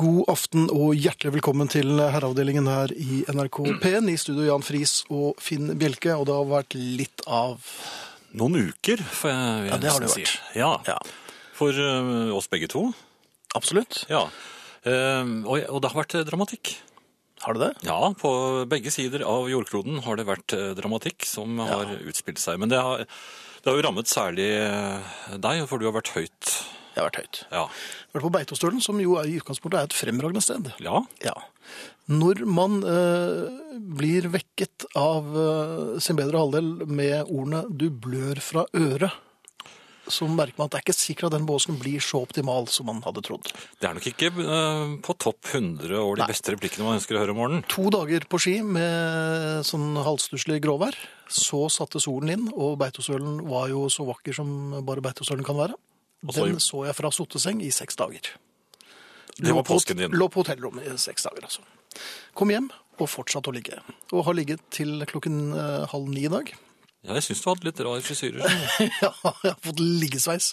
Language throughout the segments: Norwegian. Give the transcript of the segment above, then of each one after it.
God aften og hjertelig velkommen til herreavdelingen her i NRK P1. I studio Jan Friis og Finn Bjelke, og det har vært litt av Noen uker, får jeg vil Ja, det har det vært. Si. Ja, Ja, for uh, oss begge to. absolutt. Ja. Uh, og, og det har vært eh, dramatikk. Har det det? Ja, på begge sider av jordkloden har det vært dramatikk som har utspilt seg. Men det har, det har jo rammet særlig deg, for du har vært høyt. Jeg har vært høyt. Ja. Vært på Beitostølen, som jo er, i utgangspunktet er et fremragende sted. ja. Ja. Når man eh, blir vekket av eh, sin bedre halvdel med ordene 'du blør fra øret', så merker man at det er ikke sikkert at den båsen blir så optimal som man hadde trodd. Det er nok ikke eh, på topp 100 over de Nei. beste replikkene man ønsker å høre om morgenen. To dager på ski med sånn halvstusslig gråvær. Så satte solen inn, og Beitostølen var jo så vakker som bare Beitostølen kan være. Den så jeg fra sotteseng i seks dager. Det var påsken din. Lå på hotellrommet i seks dager, altså. Kom hjem og fortsatte å ligge. Og har ligget til klokken eh, halv ni i dag. Ja, jeg syns du hadde litt rar frisyrer. sånn. ja, jeg har fått liggesveis.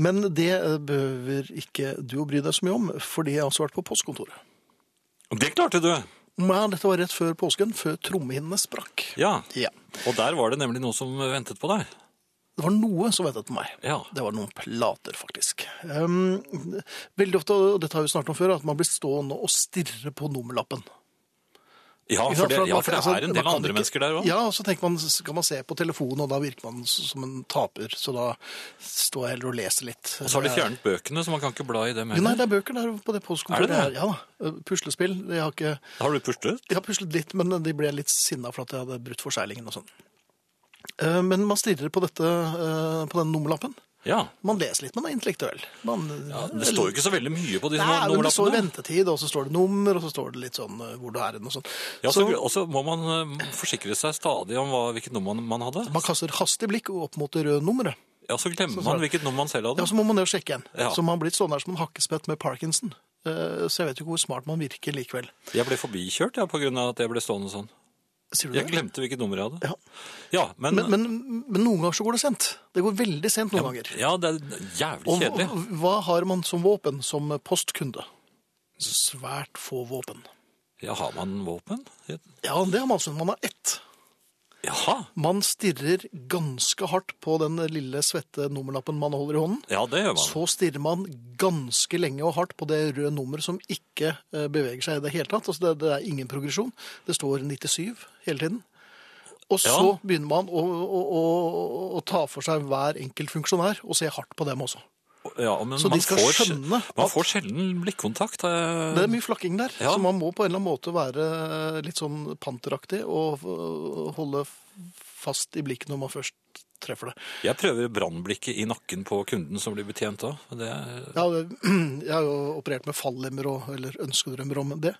Men det eh, behøver ikke du å bry deg så mye om, fordi jeg har også vært på postkontoret. Det klarte du! Ja, dette var rett før påsken, før trommehinnene sprakk. Ja. Ja. Og der var det nemlig noe som ventet på deg. Det var noe som ventet på meg. Ja. Det var noen plater, faktisk. Um, veldig ofte, og dette har vi snart om før, at man blir stående og stirre på nummerlappen. Ja, for det, ja, for det er en del andre mennesker der òg. Ja, og så tenker man, skal man se på telefonen, og da virker man som en taper. Så da står jeg heller og leser litt. Og så har de fjernet bøkene, så man kan ikke bla i dem heller? nei, det er bøker der på det postkontoret. Er det det? Ja da. Puslespill. Jeg har, ikke, Har du puslet? jeg har puslet litt, men de ble litt sinna for at jeg hadde brutt forseglingen og sånn. Eh, Men man stirrer på dette, eh, på den nummerlappen. Ja. Man leser litt, man er intellektuell. Man, ja. Det står jo ikke så veldig mye på disse Nei, men det står ventetid, og så står det nummer, og så står det litt sånn eh, hvor du er hen og sånn. Ja, så så, og så må man forsikre seg stadig om hva, hvilket nummer man, hadde. man kaster hastig blikk opp mot det røde nummeret. Ja, så glemmer Så- man hvilket nummer man selv hadde. Ja, så må man ned og sjekke igjen. Ja. Så man har blitt sånn her som en hakkespett med Parkinson. Så jeg vet jo ikke hvor smart man virker likevel. Jeg ble forbikjørt ja, av at jeg ble stående sånn. Jeg glemte hvilket nummer jeg hadde. Ja. Ja, men, Men, men, men noen ganger så går det sent. Det går veldig sent noen ganger. ja, det er jævlig Og kjedelig. hva- hva har man som våpen som postkunde? Svært få våpen. Ja, har man våpen? Ja, det har man. Man har ett. Jaha. Man stirrer ganske hardt på den lille svette nummerlappen man holder i hånden. Ja, det gjør man. Så stirrer man ganske lenge og hardt på det røde nummeret som ikke eh, beveger seg i det hele tatt. Altså det, det er ingen progresjon. Det står 97 hele tiden. Og så Ja. begynner man å, å, å, å ta for seg hver enkelt funksjonær og se hardt på dem også. Ja, men Så de man skal får, skjønne Man får sjelden blikkontakt. eh. Det er mye flakking der, Ja. så man må på en eller annen måte være litt sånn panteraktig og holde fast i blikket når man først treffer det. Jeg prøver brannblikket i nakken på kunden som blir betjent da. Det Ja, jeg har jo operert med fallemmer og, eller ønskedrømmer om det.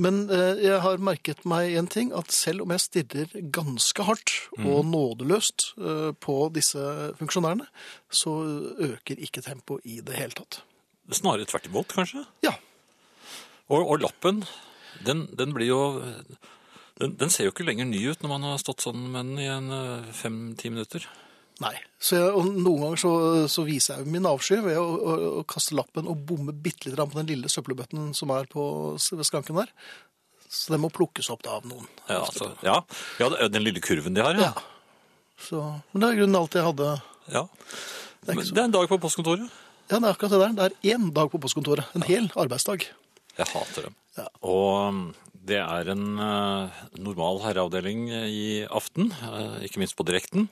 Men eh, jeg har merket meg en ting, at selv om jeg stirrer ganske hardt og nådeløst eh, på disse funksjonærene, så øker ikke tempoet i det hele tatt. snarere tvert imot, kanskje. Ja, Og, og lappen, den, den blir jo den, den ser jo ikke lenger ny ut når man har stått sånn med den i eh, fem-ti minutter. Nei. Så jeg, og noen ganger så, så viser jeg min avsky ved å, å, å kaste lappen og bomme bitte litt på den lille søppelbøtten som er på, ved skranken der. Så den må plukkes opp da av noen. Ja, altså, ja. ja, den lille kurven de har, ja. Ja. Så, men det er grunnen grunnen alt jeg hadde. ja. Det er Men så det er en dag på postkontoret. Ja, det er akkurat det der. Det er én dag på postkontoret. En hel arbeidsdag. Jeg hater dem. Ja. Og um, det er en eh, normal herreavdeling i aften, eh, ikke minst på direkten.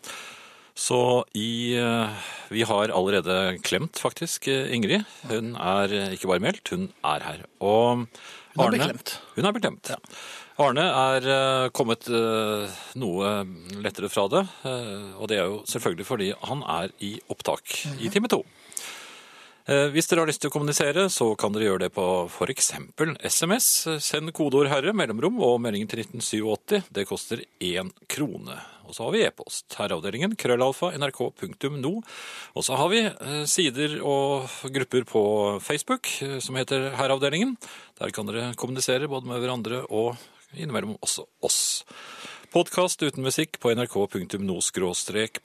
Så i eh, Vi har allerede klemt, faktisk, eh, Ingrid. Hun er eh, ikke bare meldt, hun er her. Og Hun er beklemt. Hun er beklemt. Arne er kommet noe lettere fra det, og det er jo selvfølgelig fordi han er i opptak i time to. Hvis dere har lyst til å kommunisere, så kan dere gjøre det på eksempel SMS. Send kodeord 'herre', mellomrom og meldingen til 1987. Det koster én krone. Og så har vi e-post. Herreavdelingen, krøllalfa, nrk.no. Og så har vi eh, sider og grupper på Facebook eh, som heter Herreavdelingen. Der kan dere kommunisere både med hverandre og innimellom også oss. Podkast uten musikk på nrk.no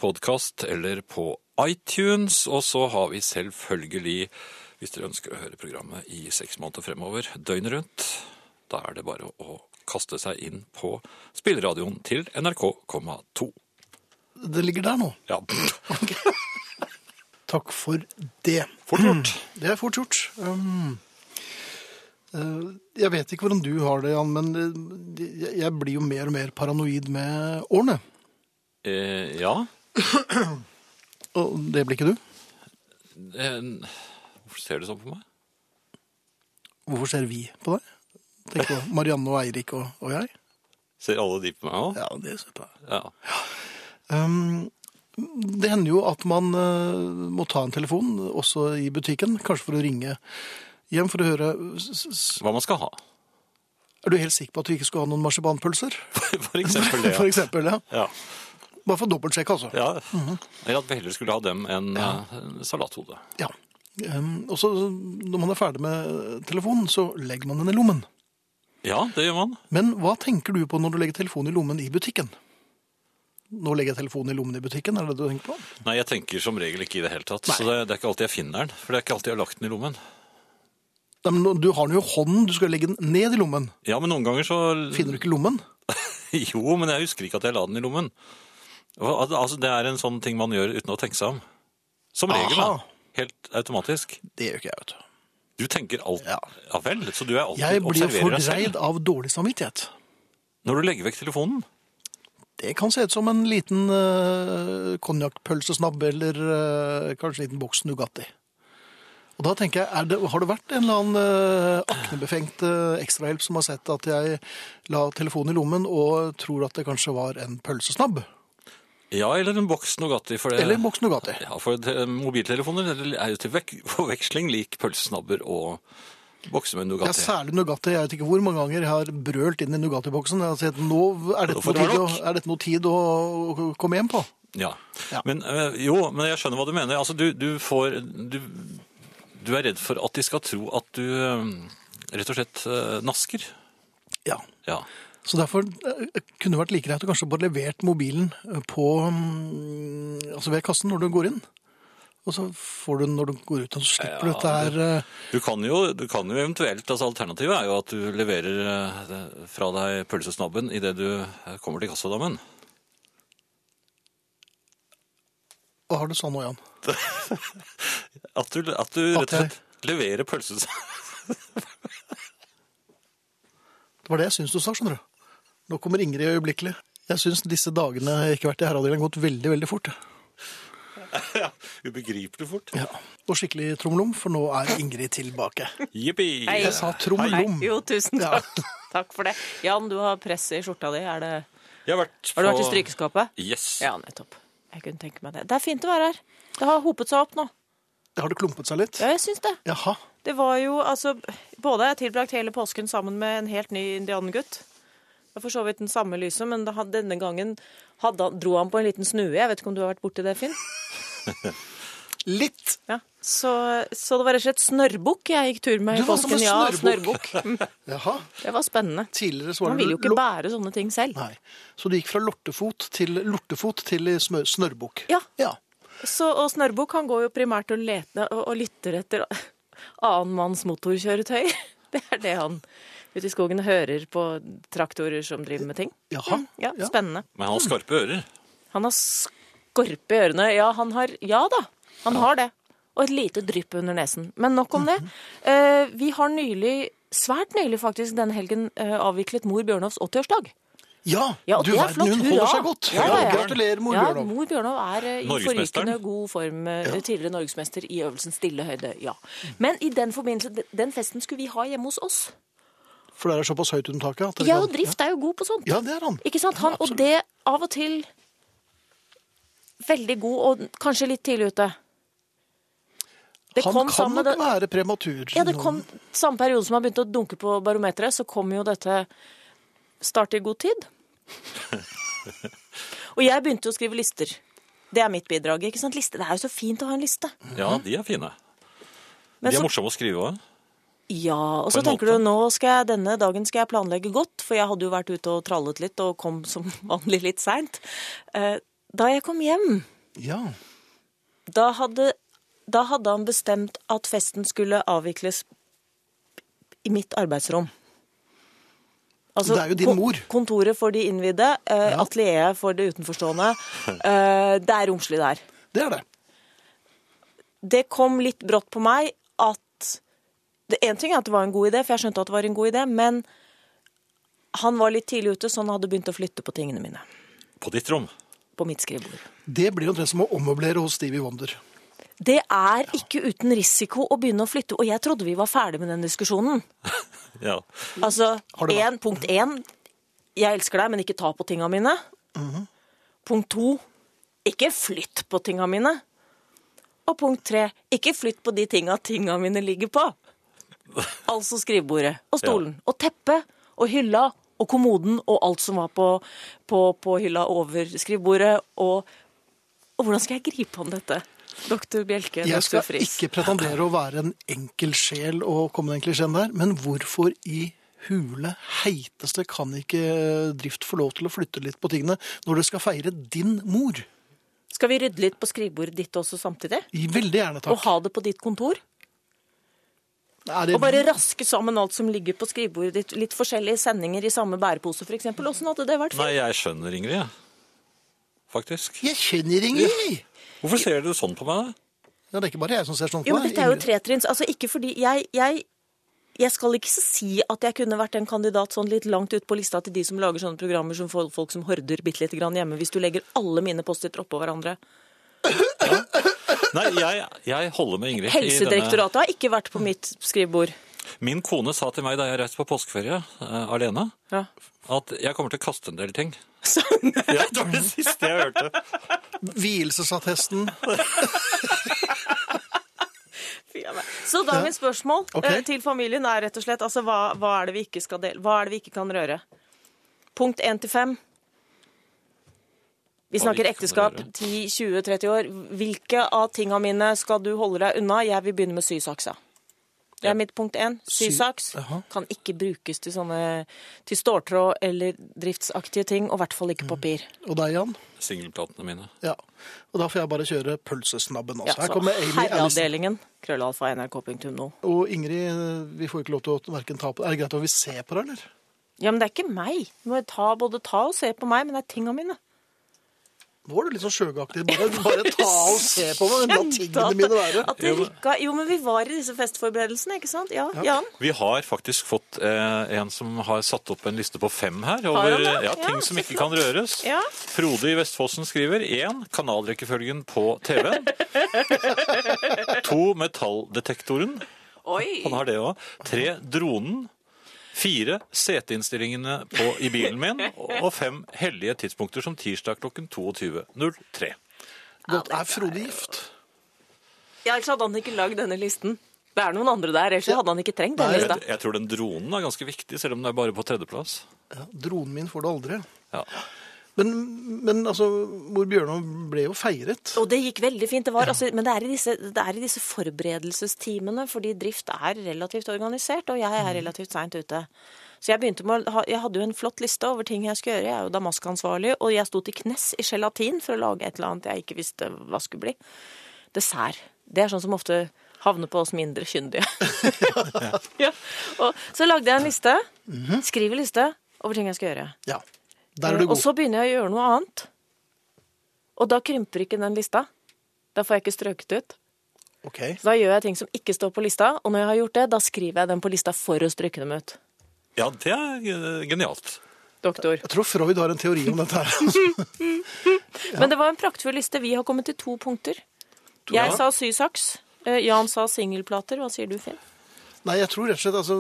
podkast eller på iTunes. Og så har vi selvfølgelig Hvis dere ønsker å høre programmet i seks måneder fremover, døgnet rundt, da er det bare å kaste seg inn på spilleradioen til NRK,2. Det ligger der nå. Ja, Takk for det. fort gjort. Det er fort gjort. Um, uh, jeg vet ikke hvordan du har det, Jan, men eh, jeg- jeg blir jo mer og mer paranoid med årene. Eh, ja, Og det blir ikke du? eh, hvorfor ser du sånn på meg? Hvorfor ser vi på deg? Tenk på Marianne og Eirik og, og jeg. Ser alle de på meg òg? Ja, det ser jeg. Ja. Um, det hender jo at man uh, må ta en telefon, også i butikken, kanskje for å ringe hjem for å høre Hva man skal ha. Er du helt sikker på at du ikke skal ha noen marsipanpølser? For eksempel det. For eksempel, ja. ja. Bare for dobbeltsjekk, altså. ja. Eller at vi heller skulle ha dem enn eh, salathode. Ja. Um, og så når man er ferdig med telefonen, så legger man den i lommen. Ja, det gjør man. Men hva tenker du på når du legger telefonen i lommen i butikken? Nå legger jeg telefonen i lommen i butikken, er det det du tenker på? Nei, jeg tenker som regel ikke i det hele tatt. Så det, det er ikke alltid jeg finner den. For det er ikke alltid jeg har lagt den i lommen. Nei, men du har den jo i hånden, du skal legge den ned i lommen. Ja, men noen ganger så Finner du ikke lommen? Jo, men jeg husker ikke at jeg la den i lommen. Altså, det er en sånn ting man gjør uten å tenke seg om. Som regel, Aha. da. Helt automatisk. Det gjør ikke jeg, vet du. Du tenker alt Ja. Ja vel, så du er alltid Jeg blir observerer deg fordreid selv. av dårlig samvittighet. Når du legger vekk telefonen. Det kan se ut som en liten uh, konjakkpølsesnabb eller eh, kanskje en liten boks Nugatti. Og da tenker jeg, er det, har det vært en eller annen uh, aknebefengt eh, ekstrahjelp som har sett at jeg la telefonen i lommen og tror at det kanskje var en pølsesnabb? Ja, eller en boks Nugatti. For det, Eller en boks Nugatti? Ja, for det, mobiltelefoner er jo til vek forveksling lik pølsesnabber og bokser med Ja, særlig Nugatti. Jeg vet ikke hvor mange ganger jeg har brølt inn i Nugatti-boksen. Jeg har sett, nå er dette, noe det tid, å, er dette noe tid å å komme hjem på? Ja. Ja. Men eh, jo, men jeg skjønner hva du mener. Altså, du, du får du, du er redd for at de skal tro at du eh, rett og slett eh, nasker. Ja. Ja. Så derfor eh, kunne det vært like greit å kanskje bare levert mobilen eh, på mm, Altså ved kassen når du går inn. Og så får du den når du går ut, og så slipper du Ja, dette her eh, Du kan jo, du kan jo eventuelt, altså Alternativet er jo at du leverer fra deg pølsesnabben idet du kommer til kassadammen. Hva har du sånn nå, Jan? At du, at du rett og slett leverer pølsesnabben. Det var det jeg syns du sa, skjønner du. Nå kommer Ingrid øyeblikkelig. Jeg syns disse dagene jeg har ikke vært i herreavdelingen har gått veldig, veldig fort. ja, ubegripelig fort. Ja. Og skikkelig tromlom, for nå er Ingrid tilbake. Jippi! Hei. Jeg sa Hei. tromlom. Jo, tusen Ja. takk. Takk for det. Jan, du har press i skjorta di. Er det... Jeg har vært, Har du vært i strykeskapet? Yes. Ja, nettopp. Jeg kunne tenke meg det. Det er fint å være her. Det har hopet seg opp nå. Det Har det klumpet seg litt? Ja, jeg syns det. Jaha. Det var jo altså Både har jeg tilbrakt hele påsken sammen med en helt ny indianergutt. Det er for så vidt den samme lyset, men denne gangen hadde, dro han på en liten snue. Jeg vet ikke om du har vært borti det, Finn? Litt. Ja. Så, så det var rett og slett snørrbukk jeg gikk tur med i påsken. Ja, snørrbukk. Det var spennende. Var Man vil jo ikke bære sånne ting selv. Nei. Så du gikk fra lortefot til lortefot til snørrbukk? Ja. ja. Så, og Snørrbukk han går jo primært og, leter, og, og lytter etter annen manns motorkjøretøy. Det er det han ute i skogen og hører på traktorer som driver med ting. Jaha. Ja, Spennende. Men han har skarpe ører. Han har skorpe i ørene. Ja, han har Ja da, han har det. Og et lite drypp under nesen. Men nok om det. Eh, vi har nylig, svært nylig faktisk, denne helgen eh, avviklet mor Bjørnovs 80-årsdag. Ja, Ja, du er verden, flott. hun Hurra! holder seg godt. Ja, ja, ja. Gratulerer, mor ja, Bjørnov. Mor Bjørnov er eh, i forrykende god form. eh, Tidligere norgesmester i øvelsen stille høyde. Ja. Men i den forbindelse, den festen skulle vi ha hjemme hos oss. For det er såpass høyt under taket. at Ja, og Drift er jo god på sånt. Ja, det er han. Ikke sant? Han, og det av og til veldig god, og kanskje litt tidlig ute. Det han kom kan sammen nok være prematur. Ja, det kom samme periode som han begynte å dunke på barometeret, så kom jo dette Start i god tid. Og jeg begynte å skrive lister. Det er mitt bidrag. ikke sant? Liste. Det er jo så fint å ha en liste. Ja, de er fine. Men De er så, morsomme å skrive òg. Ja, og så tenker måte. du nå skal jeg, denne dagen skal jeg planlegge godt, for jeg hadde jo vært ute og trallet litt og kom som vanlig litt seint. Eh, Da jeg kom hjem, Ja. da hadde da hadde han bestemt at festen skulle avvikles i mitt arbeidsrom. Altså, Det er jo din mor. Kontoret for de innvidde, eh, atelieret for det utenforstående. Eh, det er romslig der. Det er det. Det kom litt brått på meg En ting er at det var en god idé, for jeg skjønte at det var en god idé, men han var litt tidlig ute, så han hadde begynt å flytte på tingene mine. På ditt rom. På mitt skrivebord. Det blir omtrent som å ommøblere hos Stevie Wonder. Det er ikke uten risiko å begynne å flytte, og jeg trodde vi var ferdig med den diskusjonen. Ja. Altså, Har en, punkt én, jeg elsker deg, men ikke ta på tinga mine. Punkt to, ikke flytt på tinga mine. Og punkt tre, ikke flytt på de tinga tinga mine ligger på. Altså skrivebordet og stolen og teppet og hylla og kommoden og alt som var på, på, på hylla over skrivebordet. Og, og hvordan skal jeg gripe om dette? Doktor Bjelke, Jeg skal doktor Friis. ikke pretendere å være en enkel sjel og komme den klisjeen der, men hvorfor i hule heiteste kan ikke Drift få lov til å flytte litt på tingene når det skal feire din mor? Skal vi rydde litt på skrivebordet ditt også samtidig? Veldig gjerne, takk. Og ha det på ditt kontor? Det, Og bare raske sammen alt som ligger på skrivebordet ditt. Litt forskjellige sendinger i samme bærepose, f.eks. Åssen hadde det vært fint? Nei, jeg skjønner Ingrid, jeg. Faktisk. Jeg skjønner Ingrid! Hvorfor ser du sånn på meg? da? Ja, det er ikke bare jeg som ser sånn på Jo, meg. Jo, dette er jo tretrinns. Altså, ikke fordi jeg, jeg jeg skal ikke si at jeg kunne vært en kandidat sånn litt langt ut på lista til de som lager sånne programmer som folk, folk som horder bitte lite grann hjemme, hvis du legger alle mine post-it oppå hverandre. Nei, jeg, jeg holder med Ingrid. Helsedirektoratet har ikke vært på mitt skrivebord. Min kone sa til meg da jeg reiste på påskeferie uh, alene, Ja. at jeg kommer til å kaste en del ting. Sånn. Ja, det var det siste jeg hørte. Vielsesattesten. Så da er mitt spørsmål okay. eh, til familien er rett og slett altså, hva, hva, er det vi ikke skal dele? hva er det vi ikke kan røre? Punkt 1 til 5. Vi snakker ekteskap 10-20-30 år. Hvilke av tinga mine skal du holde deg unna? Jeg vil begynne med sysaksa. Det er mitt punkt 1. Sy- Sysaks kan ikke brukes til sånne til ståltråd eller driftsaktige ting, og i hvert fall ikke papir. Og deg, Jan? Singelplatene mine. Ja. Og da får jeg bare kjøre pølsesnabben Ja. Her kommer Amy Herreavdelingen. Krøllalfa nrk.no. Og Ingrid, vi får ikke lov til å verken ta på Er det greit om vi ser på det, eller? Ja, men det er ikke meg. Du må ta, både ta og se på meg, men det er tinga mine. Nå var du litt sånn sjøgaktig. Bare, bare ta og se på meg. La tingene mine være. At det rykka, jo, men vi var i disse festforberedelsene, ikke sant? Ja, Jan? Vi har faktisk fått eh, en som har satt opp en liste på fem her over ja, ting Ja, som ikke kan røres. Ja. Frode i Vestfossen skriver én Kanalrekkefølgen på TV-en. to Metalldetektoren. Oi! Han har det òg. Tre Dronen. 4. Seteinnstillingene på, i bilen min. Og fem Hellige tidspunkter som tirsdag klokken 22.03. Godt. Er Frode gift? Ja, ellers hadde han ikke lagd denne listen. Det er noen andre der, ellers hadde han ikke trengt den Nei. lista. Jeg, jeg tror den dronen er ganske viktig, selv om den er bare på tredjeplass. Ja, dronen min får det aldri. Ja. Men, men altså, mor Bjørnov ble jo feiret. Og det gikk veldig fint. Det var, altså, men det er, i disse, det er i disse forberedelsestimene, fordi drift er relativt organisert, og jeg er relativt seint ute. Så jeg med å jeg hadde jo en flott liste over ting jeg skulle gjøre. Jeg er jo damaskansvarlig, og jeg sto til knes i gelatin for å lage et eller annet jeg ikke visste hva skulle bli. Dessert. Det er sånn som ofte havner på oss mindre kyndige. ja. Og så lagde jeg en liste. Skriver liste over ting jeg skal gjøre. Ja, der er du Og så begynner jeg å gjøre noe annet. Og da krymper ikke den lista. Da får jeg ikke strøket ut. Okay. Så da gjør jeg ting som ikke står på lista, og når jeg har gjort det, da skriver jeg dem på lista for å stryke dem ut. ja, det er eh, genialt. Doktor. Jeg tror Freud har en teori om dette her. Men det var en praktfull liste. Vi har kommet til to punkter. Jeg Ja. sa sysaks. Eh, Jan sa singelplater. Hva sier du, Finn? Nei, jeg tror rett og slett altså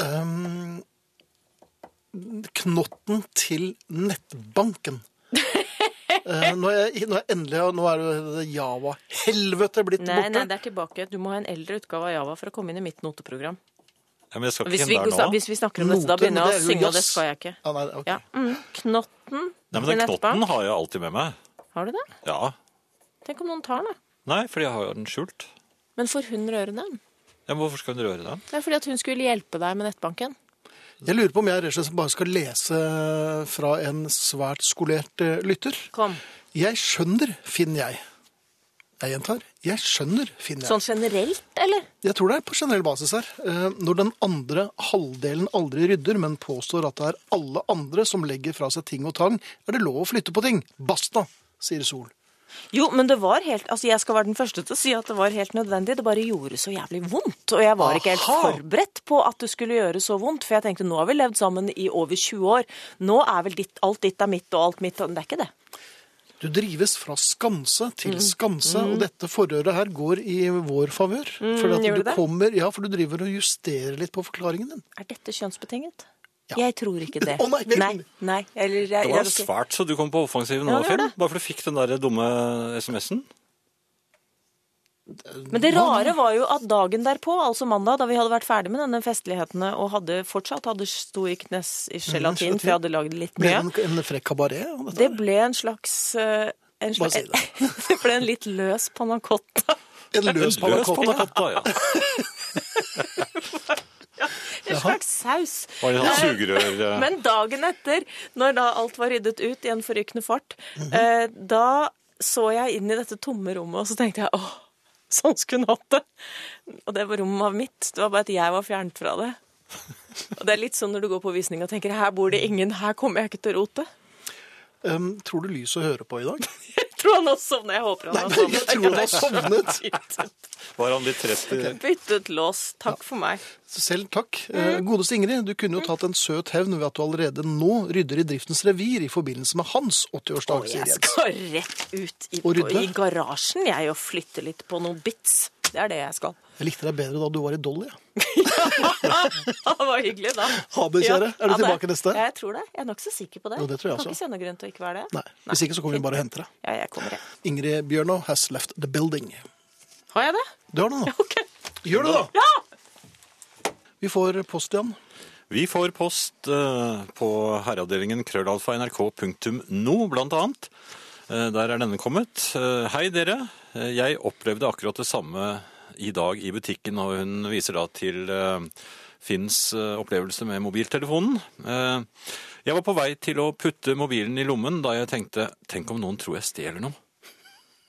ehm, Knotten til nettbanken. Uh, nå, er jeg, nå er endelig Nå er det Java-helvete blitt Nei, borte. nei, det er tilbake. Du må ha en eldre utgave av Java for å komme inn i mitt noteprogram. Ja, men jeg skal ikke Hvis vi, inn der nå. hvis vi snakker om dette, da begynner jeg å synge, og det skal jeg ikke. Ah, nei, okay. Ja. Mm. Knotten Nei, men den knotten nettbank. har jeg alltid med meg. Har du det? Ja. Tenk om noen tar den, da. Nei, fordi jeg har den skjult. Men får hun røre den? Ja, men hvorfor skal hun røre den? Det er fordi at hun skulle hjelpe deg med nettbanken. Jeg lurer på om jeg rett og slett bare skal lese fra en svært skolert eh, lytter. Kom. Jeg skjønner, Finn jeg. Jeg gjentar, jeg skjønner, finner jeg. Sånn generelt, eller? Jeg tror det er på generell basis her. Eh, Når den andre halvdelen aldri rydder, men påstår at det er alle andre som legger fra seg ting og tang, er det lov å flytte på ting. Basta, sier Sol. Jo, men det var helt Altså, jeg skal være den første til å si at det var helt nødvendig. Det bare gjorde så jævlig vondt. Og jeg var ikke helt forberedt på at det skulle gjøre så vondt. For jeg tenkte nå har vi levd sammen i over 20 år. Nå er vel ditt, alt ditt er mitt og alt mitt og Det er ikke det. Du drives fra skanse Mm. til skanse, og dette forhøret her går i vår favør. Mm, det? ja, for du driver og justerer litt på forklaringen din. Er dette kjønnsbetinget? Ja. Jeg tror ikke det. Å, nei, det- nei, nei. Eller, jeg, Det var svært så du kom på offensiven nå, Ja, Finn. Bare for du fikk den der dumme SMS-en. Men det rare var jo at dagen derpå, altså mandag, da vi hadde vært ferdig med denne festlighetene og hadde fortsatt hadde sto i knes i gelatin, for jeg hadde lagd litt Ble mye, det en, frekk kabaret? det ble en slags eh, en Bare slags, si det ble en litt løs panna cotta. En løs panna cotta, ja. En slags saus. Var det sånn sugerør eh, Men dagen etter, når da alt var ryddet ut i en forrykende fart, Mhm. eh, da så jeg inn i dette tomme rommet, og så tenkte jeg åh, sånn skulle hun hatt det. Og det var rommet var mitt. Det var bare at jeg var fjernet fra det. Og det er litt sånn når du går på visning og tenker her bor det ingen, her kommer jeg ikke til å rote. Um, tror du lyset hører på i dag? Tror han har sovnet. Jeg håper han har sovnet. jeg tror han har sovnet. Byttet, Var han litt trett i byttet lås. Takk for meg. Selv takk. Eh, Godeste Ingrid, du kunne jo tatt en søt hevn ved at du allerede nå rydder i driftens revir i forbindelse med hans 80-årsdag, Og jeg skal rett ut i, i garasjen jeg og flytte litt på noen bits. Det er det jeg skal. Jeg likte deg bedre da du var i Dolly. Ja. Det var hyggelig, da. Ha det, kjære. Er du ja, tilbake neste? Ja, jeg tror det. Jeg er nokså sikker på det. Jo, det tror jeg Kan også. ikke se noen grunn til å ikke være det. Nei, Hvis ikke så kommer vi bare og henter deg. Ja, jeg kommer, jeg. Ingrid Bjørnå has left the building. Har jeg det? Du har det nå. Ok. Gjør det, da! Ja! Vi får post igjen. Vi får post uh, på herreavdelingen krøllalfa.nrk.no, blant annet. Eh, der er denne kommet. Eh, hei, dere. Eh, jeg opplevde akkurat det samme i dag i butikken, og hun viser da til Finns opplevelse med mobiltelefonen. Jeg var på vei til å putte mobilen i lommen da jeg tenkte tenk om noen tror jeg stjeler noe.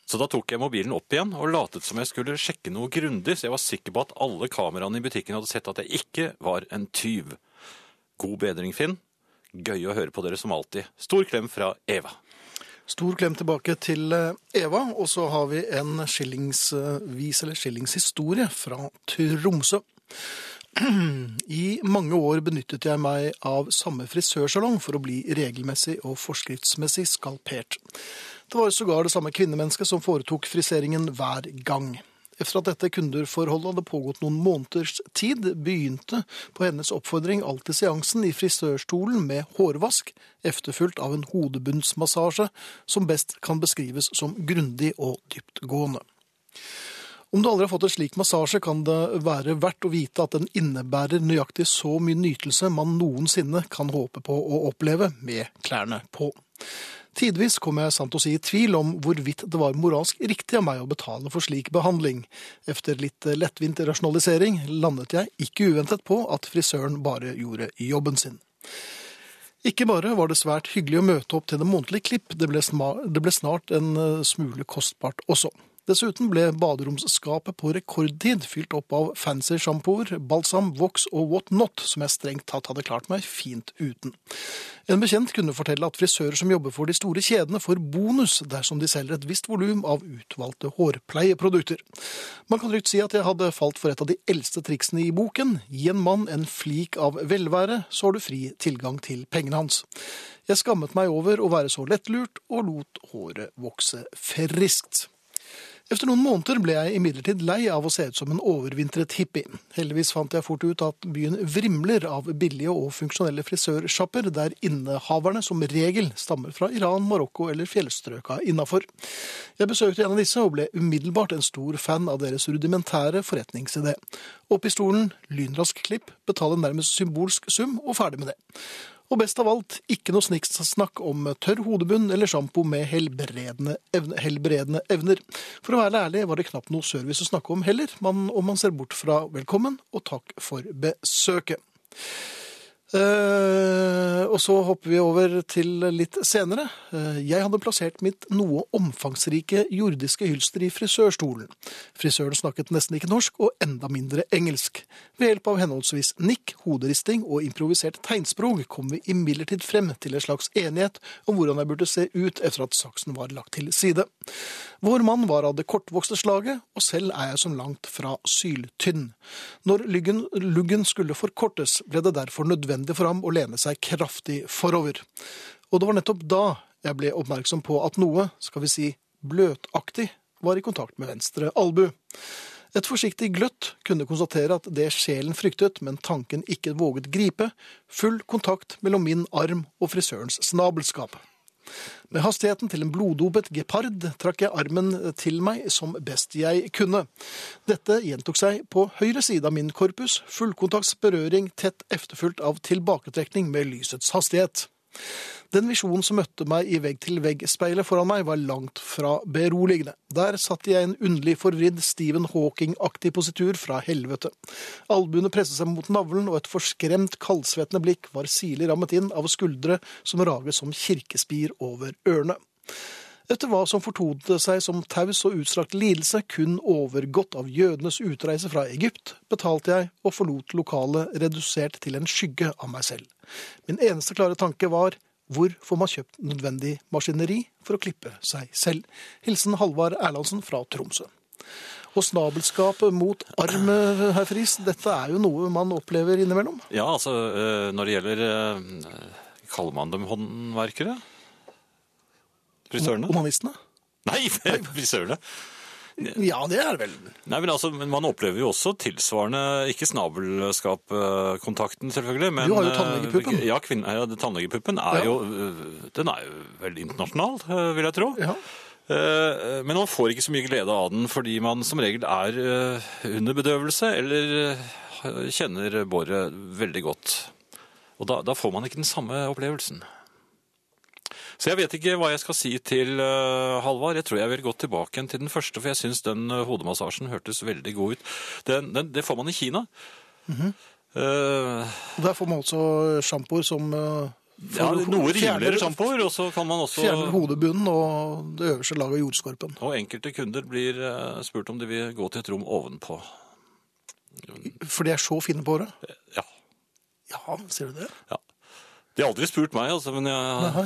Så da tok jeg mobilen opp igjen og latet som jeg skulle sjekke noe grundig, så jeg var sikker på at alle kameraene i butikken hadde sett at jeg ikke var en tyv. God bedring, Finn. Gøy å høre på dere som alltid. Stor klem fra Eva. Stor klem tilbake til eh, Eva, og så har vi en skillingsvis eller skillingshistorie fra Tromsø. I mange år benyttet jeg meg av samme frisørsalong for å bli regelmessig og forskriftsmessig skalpert. Det var sågar det samme kvinnemennesket som foretok friseringen hver gang. Efter at dette kundeforholdet hadde pågått noen måneders tid, begynte på hennes oppfordring alltid seansen i frisørstolen med hårvask, efterfulgt av en hodebunnsmassasje som best kan beskrives som grundig og dyptgående. Om du aldri har fått en slik massasje, kan det være verdt å vite at den innebærer nøyaktig så mye nytelse man noensinne kan håpe på å oppleve med klærne på. Tidvis kom jeg sant å si i tvil om hvorvidt det var moralsk riktig av meg å betale for slik behandling. Efter litt lettvint rasjonalisering landet jeg ikke uventet på at frisøren bare gjorde jobben sin. Ikke bare var det svært hyggelig å møte opp til det månedlige klipp, det ble, det ble snart en eh, smule kostbart også. Dessuten ble baderomsskapet på rekordtid fylt opp av fancy sjampoer, balsam, voks og what not, som jeg strengt tatt hadde klart meg fint uten. En bekjent kunne fortelle at frisører som jobber for de store kjedene får bonus dersom de selger et visst volum av utvalgte hårpleieprodukter. Man kan trygt si at jeg hadde falt for et av de eldste triksene i boken. Gi en mann en flik av velvære, så har du fri tilgang til pengene hans. Jeg skammet meg over å være så lettlurt, og lot håret vokse friskt. Efter noen måneder ble jeg imidlertid lei av å se ut som en overvintret hippie. Heldigvis fant jeg fort ut at byen vrimler av billige og funksjonelle frisørsjapper, der innehaverne som regel stammer fra Iran, Marokko eller fjellstrøka innafor. Jeg besøkte en av disse og ble umiddelbart en stor fan av deres rudimentære forretningsidé. Opp i stolen, lynrask klipp, betale nærmest symbolsk sum og ferdig med det. Og best av alt, ikke noe snikksnakk om tørr hodebunn eller sjampo med helbredende, evne, helbredende evner. For å være ærlig var det knapt noe service å snakke om heller, man, om man ser bort fra velkommen og takk for besøket. Eh, og så hopper vi over til litt senere. Eh, jeg hadde plassert mitt noe omfangsrike jordiske hylster i frisørstolen. Frisøren snakket nesten ikke norsk, og enda mindre engelsk. Ved hjelp av henholdsvis nikk, hoderisting og improvisert tegnspråk kom vi imidlertid frem til en slags enighet om hvordan jeg burde se ut etter at saksen var lagt til side. Vår mann var av det kortvokste slaget, og selv er jeg som langt fra syltynn. Når luggen, skulle forkortes, ble det derfor nødvendig for fram og lene seg kraftig forover. Og det var nettopp da jeg ble oppmerksom på at noe, skal vi si bløtaktig, var i kontakt med venstre albu. Et forsiktig gløtt kunne konstatere at det sjelen fryktet, men tanken ikke våget gripe, full kontakt mellom min arm og frisørens snabelskap. Med hastigheten til en bloddopet gepard trakk jeg armen til meg som best jeg kunne. Dette gjentok seg på høyre side av min korpus, fullkontakts berøring tett efterfulgt av tilbaketrekning med lysets hastighet. Den visjonen som møtte meg i vegg-til-vegg-speilet foran meg, var langt fra beroligende. Der satt jeg i en underlig forvridd Stephen Hawking-aktig positur fra helvete. Albuene presset seg mot navlen, og et forskremt, kaldsvettende blikk var sirlig rammet inn av skuldre som raget som kirkespir over ørene. Etter hva som fortonet seg som taus og utstrakt lidelse, kun overgått av jødenes utreise fra Egypt, betalte jeg og forlot lokalet redusert til en skygge av meg selv. Min eneste klare tanke var hvor får man kjøpt nødvendig maskineri for å klippe seg selv? Hilsen Halvard Erlandsen fra Tromsø. Og snabelskap mot arm, herr Friis, dette er jo noe man opplever innimellom. Ja, altså eh, når det gjelder eh, Kaller man dem håndverkere? Frisørene? Humanistene? Nei, frisørene. Ja, det er det vel. Nei, men altså, men Man opplever jo også tilsvarende Ikke snabelskapkontakten, selvfølgelig. Men, Du har jo tannlegepuppen. eh, Ja, kvinn, ja tannlegepuppen er Ja. jo øh, Den er jo veldig internasjonal, øh, vil jeg tro. Ja. Eh, Men man får ikke så mye glede av den fordi man som regel er under bedøvelse eller kjenner båret veldig godt. Og da, da får man ikke den samme opplevelsen. Så jeg vet ikke hva jeg skal si til uh, Halvard. Jeg tror jeg vil gå tilbake igjen til den første, for jeg syns den uh, hodemassasjen hørtes veldig god ut. Den, den, det får man i Kina. Mm -hmm. uh, Der får man også sjampoer som uh, ja, noe rimeligere sjampoer, og så kan man også Fjerner hodebunnen og det øverste laget av jordskorpen. Og enkelte kunder blir eh, spurt om de vil gå til et rom ovenpå. For de er så fine på håret. Ja. Ja, sier du det? Ja. De har aldri spurt meg, altså, men jeg, Nei.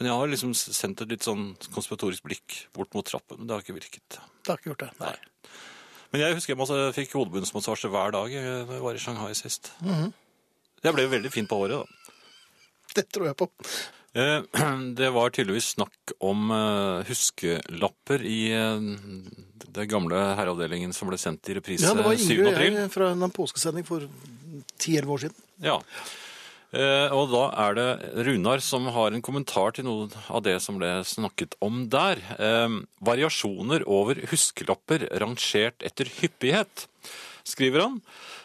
Men jeg har liksom sendt et litt sånn konspiratorisk blikk bort mot trappen, men det har ikke virket. Det har ikke gjort det. Nei. Men jeg husker jeg fikk hodebunnsmassasje hver dag eh, da jeg var i Shanghai sist. Mhm. Jeg ble veldig fin på håret, da. Det tror jeg på. Eh, Det var tydeligvis snakk om eh, huskelapper i den gamle herreavdelingen som ble sendt i reprise 7. april. Ja, det var 7. Ingrid fra en påskesending for 10-11 år siden. Ja. Eh, Og da er det Runar som har en kommentar til noe av det som ble snakket om der. Eh, Variasjoner over huskelapper rangert etter hyppighet, skriver han.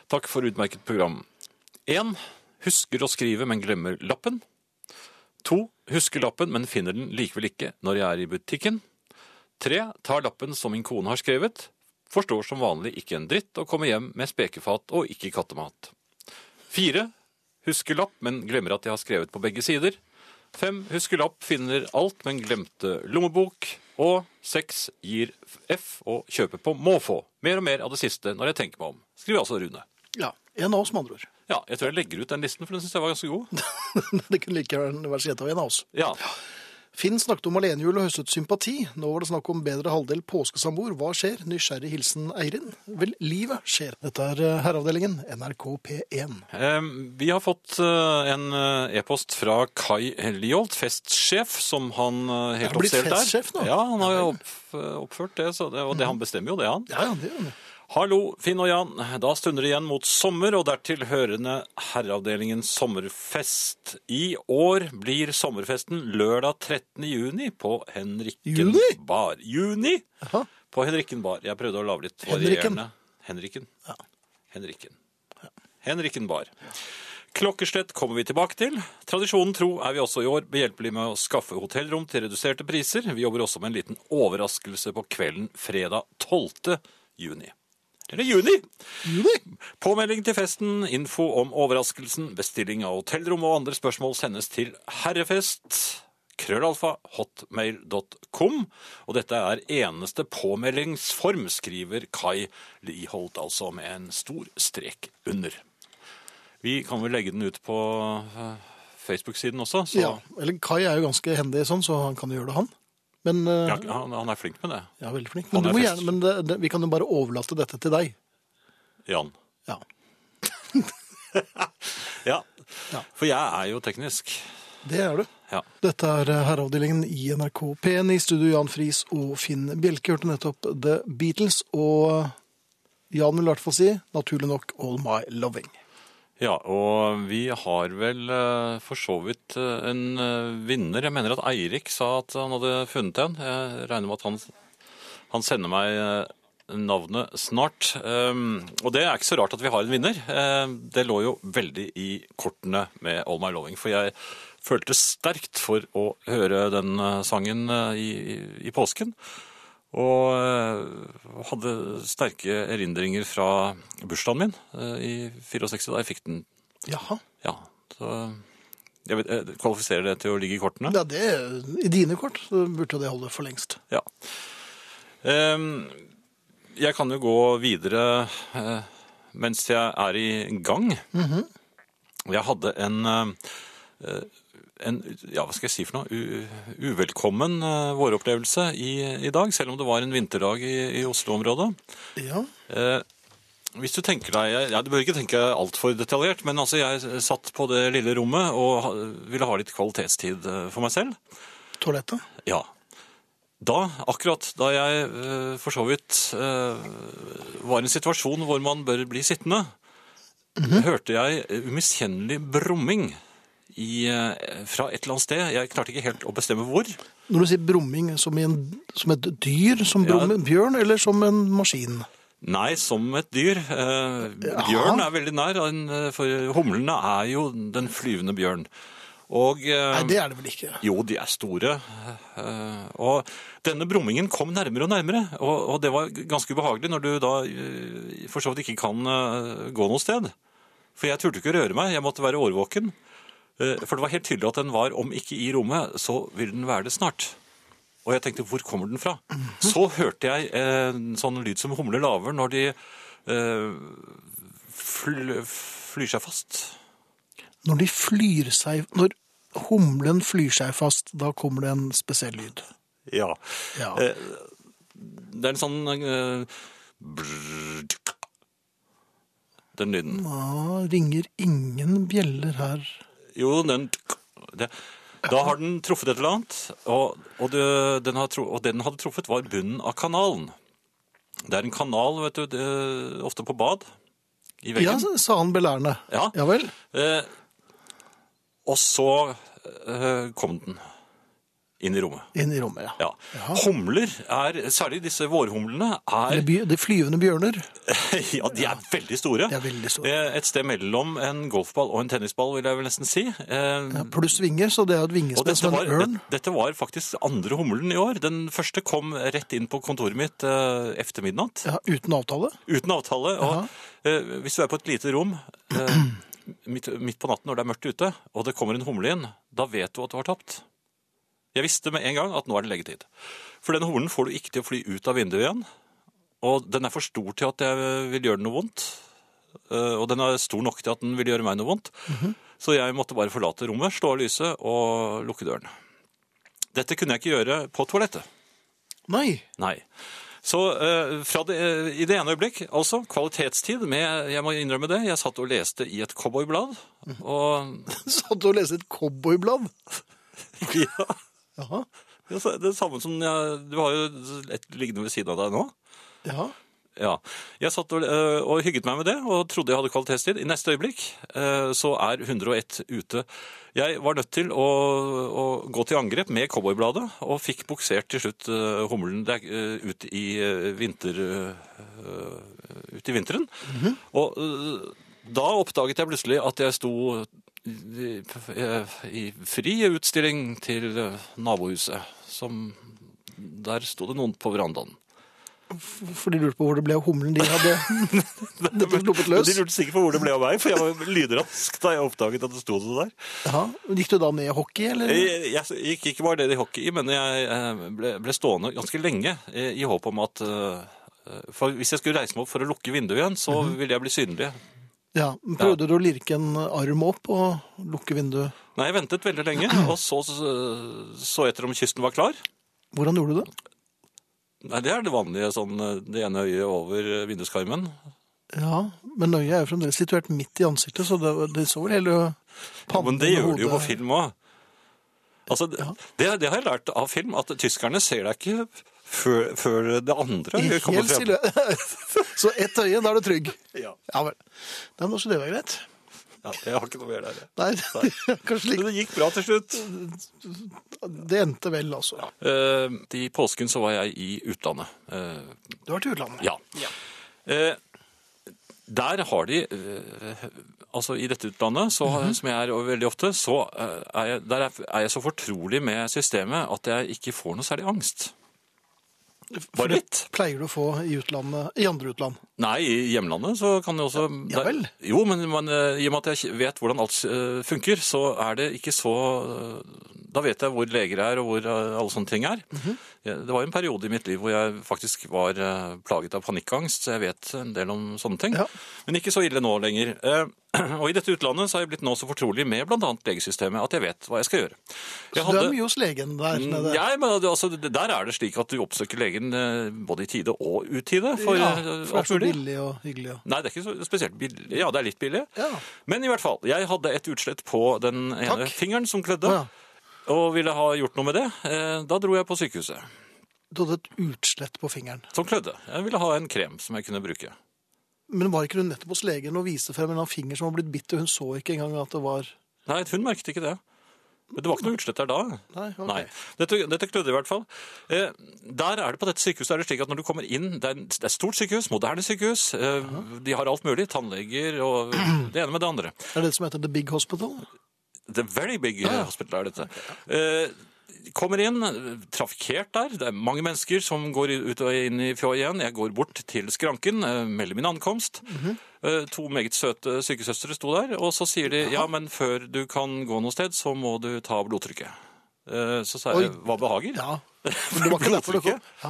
Takk for utmerket program. 1. Husker å skrive, men glemmer lappen. 2. Husker lappen, men finner den likevel ikke når jeg er i butikken. 3. Tar lappen som min kone har skrevet. Forstår som vanlig ikke en dritt og kommer hjem med spekefat og ikke kattemat. 4. Husker lapp, men glemmer at jeg har skrevet på begge sider. Fem Husker lapp, finner alt, men glemte lommebok. Og seks Gir F og kjøper på måfå. Mer og mer av det siste når jeg tenker meg om. Skriver altså Rune. Ja, En av oss, med andre ord. Ja, jeg tror jeg legger ut den listen, for den syns jeg var ganske god. det kunne like gjerne vært skjedd av en av oss. Ja, Finn snakket om alenehjul og høstet sympati. Nå var det snakk om bedre halvdel påskesamboer. Hva skjer? Nysgjerrig hilsen Eirin. Vel, livet skjer. Dette er eh, Herreavdelingen, NRK P1. Eh, Vi har fått eh, en eh, e-post fra Kai Liholt, festsjef, som han helt helt Er han blitt festsjef nå? Ja, han har jo opp, oppført det, så det, og det han bestemmer jo det, han. Ja, ja, det gjør det. Hallo, Finn og Jan. Da stunder det igjen mot sommer, og dertil hørende Herreavdelingens sommerfest. I år blir sommerfesten lørdag 13. juni på Henrikken Juni? bar. Juni? Aha. På Henrikken bar. Jeg prøvde å lage litt varierende. Henrikken. Ja. Henrikken. Henrikken bar. Klokkeslett kommer vi tilbake til. Tradisjonen tro er vi også i år behjelpelige med å skaffe hotellrom til reduserte priser. Vi jobber også med en liten overraskelse på kvelden fredag 12. juni. Eller juni. Juni. Påmelding til festen, info om overraskelsen, bestilling av hotellrom og andre spørsmål sendes til herrefest krøllalfa hotmail.com. Og dette er eneste påmeldingsform, skriver Kai Liholt, altså med en stor strek under. Vi kan vel legge den ut på eh, Facebook-siden også, så Ja, eller Kai er jo ganske hendig sånn, så han kan jo gjøre det, han. Men eh, ja, han, han er flink med det. ja, veldig flink. Men, er gjerne, men det, det, vi kan jo bare overlate dette til deg. Jan. Ja. Ja, Ja. for jeg er jo teknisk. Det er du. Ja. Dette er eh, herreavdelingen i NRK P1 i studio Jan Friis og Finn Bjelke. Hørte nettopp The Beatles, og Jan vil i hvert fall si, naturlig nok, All My Loving. Ja, og vi har vel eh, for så vidt eh, en eh, vinner. Jeg mener at Eirik sa at han hadde funnet en. Jeg regner med at han, han sender meg navnet snart. Um, og det er ikke så rart at vi har en vinner. Eh, det lå jo veldig i kortene med All My Loving, for jeg følte sterkt for å høre den sangen i, i påsken. Og eh, hadde sterke erindringer fra bursdagen min eh, i 64, da jeg fikk den. Jaha. Ja, så jeg vet, jeg Kvalifiserer det til å ligge i kortene? Ja, det, I dine kort så burde det holde for lengst. Ja. Ehm, jeg kan jo gå videre eh, mens jeg er i gang. Jeg hadde en, eh, en ja, hva skal jeg si for noe, U, uvelkommen uh, våropplevelse i, i dag, selv om det var en vinterdag i, i Oslo-området. Ja. Eh, hvis du tenker deg, ja, Du bør ikke tenke altfor detaljert, men altså jeg satt på det lille rommet og ville ha litt kvalitetstid eh, for meg selv. Toalettet. Ja. Da, akkurat da jeg uh, for så vidt uh, var i en situasjon hvor man bør bli sittende, hørte jeg umiskjennelig brumming i, eh, fra et eller annet sted. Jeg klarte ikke helt å bestemme hvor. Når du sier brumming som, en, som et dyr, som brummer, Ja. bjørn, eller som en maskin? Nei, som et dyr. Eh, bjørn er veldig nær, eh, for humlene er jo den flyvende bjørn. Og eh, Nei, det er det vel ikke. Jo, de er store. eh, Og denne brummingen kom nærmere og nærmere. Og, og det var ganske ubehagelig når du da eh, for så vidt ikke kan gå noe sted. For jeg turte ikke å røre meg, jeg måtte være årvåken. Eh, For det var helt tydelig at den var, om ikke i rommet, så vil den være det snart. Og jeg tenkte, hvor kommer den fra? Så hørte jeg eh, en sånn lyd som humler laver når de eh, fly, flyr seg fast. Når de flyr seg Når humlen flyr seg fast, da kommer det en spesiell lyd. Ja. Ja. Eh, Det er en sånn eh, brrr, Den lyden. Da ringer ingen bjeller her. Jo, den det, Da har den truffet et eller annet, og, og, det, den har, og det den hadde truffet, var bunnen av kanalen. Det er en kanal, vet du, det, ofte på bad. I Ja, sa han belærende. Ja. Ja vel. Eh, og så eh, kom den inn i rommet. Inn i rommet, ja. Ja. Humler er, særlig disse vårhumlene, er Det er, De flyvende bjørner. Ja, de er veldig store. De er veldig store. Eh, Et sted mellom en golfball og en tennisball, vil jeg vel nesten si. Eh, Ja, pluss vinger, så det er et vingespenn som en ørn. det, dette var faktisk andre humlen i år. Den første kom rett inn på kontoret mitt eh, efter midnatt, Ja, uten avtale. uten avtale. Og eh, hvis du er på et lite rom eh, midt, midt på natten når det er mørkt ute, og det kommer en humle inn, da vet du at du har tapt. Jeg visste med en gang at nå er det leggetid. For den hornen får du ikke til å fly ut av vinduet igjen. Og den er for stor til at jeg vil gjøre noe vondt. Eh, Og den er stor nok til at den vil gjøre meg noe vondt. Så jeg måtte bare forlate rommet, slå av lyset og lukke døren. Dette kunne jeg ikke gjøre på toalettet. Nei. Nei. Så uh, fra det, uh, i det ene øyeblikk, altså kvalitetstid med, jeg må innrømme det, jeg satt og leste i et cowboyblad, og Satt og leste et cowboyblad? ja, Jaha. det er det samme som jeg, du har jo et liggende ved siden av deg nå. Ja. Ja. Jeg satt og, øh, og hygget meg med det, og trodde jeg hadde kvalitetstid. I neste øyeblikk øh, så er 101 ute. Jeg var nødt til å, å gå til angrep med cowboybladet, og fikk buksert til slutt øh, hummelen ut, i, vinter, ut i vinteren. Og øh, da oppdaget jeg plutselig at jeg sto i, fri utstilling til øh, nabohuset. Som, der sto det noen på verandaen. For de lurte på hvor det ble av humlen de hadde sluppet løs. De lurte sikkert på hvor det ble av meg, for jeg var lydrask da jeg oppdaget at det sto det der. Ja. Gikk du da ned i hockey, eller? Jeg, jeg gikk ikke bare ned i hockey, men jeg eh, ble, ble stående ganske lenge eh, i håp om at eh, For hvis jeg skulle reise meg opp for å lukke vinduet igjen, så ville jeg bli synlig. Ja, Prøvde du å lirke en arm opp og lukke vinduet? Nei, jeg ventet veldig lenge, og så så etter om kysten var klar. Hvordan gjorde du det? Nei, Det er det vanlige, sånn eh, det ene øyet over eh, vinduskarmen. Ja, men øyet er jo fremdeles situert midt i ansiktet, så det, det så vel hele pannen Men det gjør det jo på film òg. Altså, det, det har jeg lært av film, at tyskerne ser deg ikke før, før det andre kommer frem. Så ett øye, da er du trygg. Ja. Ja vel. Nei, men også det var greit. Ja, jeg har ikke noe mer der. jeg. Nei, kanskje Men det gikk bra til slutt. Det endte vel, altså. Eh, I påsken så var jeg i utlandet. Eh, Du vært i utlandet. ja. Eh, der har de eh, Altså i dette utlandet, så, som jeg er veldig ofte, så eh, er jeg, er, er jeg så fortrolig med systemet at jeg ikke får noe særlig angst. Det litt. pleier du å få i utlandet, i andre utland. Nei, i hjemlandet så kan det også Ja vel. Der- Jo, men man, eh, i og med at jeg vet hvordan alt eh, funker, så er det ikke så eh, Da vet jeg hvor leger er, og hvor alle sånne ting er. Mm -hmm. Det var en periode i mitt liv hvor jeg faktisk var plaget av panikkangst, så jeg vet en del om sånne ting. Ja. Men ikke så ille nå lenger. Og i dette utlandet så har jeg blitt nå så fortrolig med bl.a. legesystemet at jeg vet hva jeg skal gjøre. Jeg Så du er mye hos legen der nede. ja, men altså, Der er det slik at du oppsøker legen eh, både i tide og utide for ja, eh, for det alt mulig. billig og hyggelig. og- Nei, det er ikke så spesielt billig. Ja, det er litt billig. Ja. Men i hvert fall, jeg hadde et utslett på den ene Takk. fingeren som klødde, ja. og ville ha gjort noe med det. Eh, Da dro jeg på sykehuset, Du hadde et utslett på fingeren. som klødde. Jeg ville ha en krem som jeg kunne bruke. Men var ikke hun nettopp hos legen og viste frem en finger som var blitt bitt, og hun så ikke engang at det var Nei, hun merket ikke det. Men det var ikke noe utslett der da. Nei, ok. Nei. Dette, dette klødde i hvert fall. Eh, der er det På dette sykehuset er det slik at når du kommer inn er, det er et stort sykehus, moderne sykehus. Eh, de har alt mulig. Tannleger og det ene med det andre. Er det det som heter The Big Hospital? The very big ja. hospital er dette. Eh, kommer inn, trafikkert der. Det er mange mennesker som går ut og inn i igjen. Jeg går bort til skranken, eh, melder min ankomst. Mm -hmm. to meget søte sykesøstre sto der, og så sier de ja, men før du kan gå noe sted, så må du ta blodtrykket. Eh, så sa jeg hva behager? Ja. Men det var ikke derfor det kom. Ja.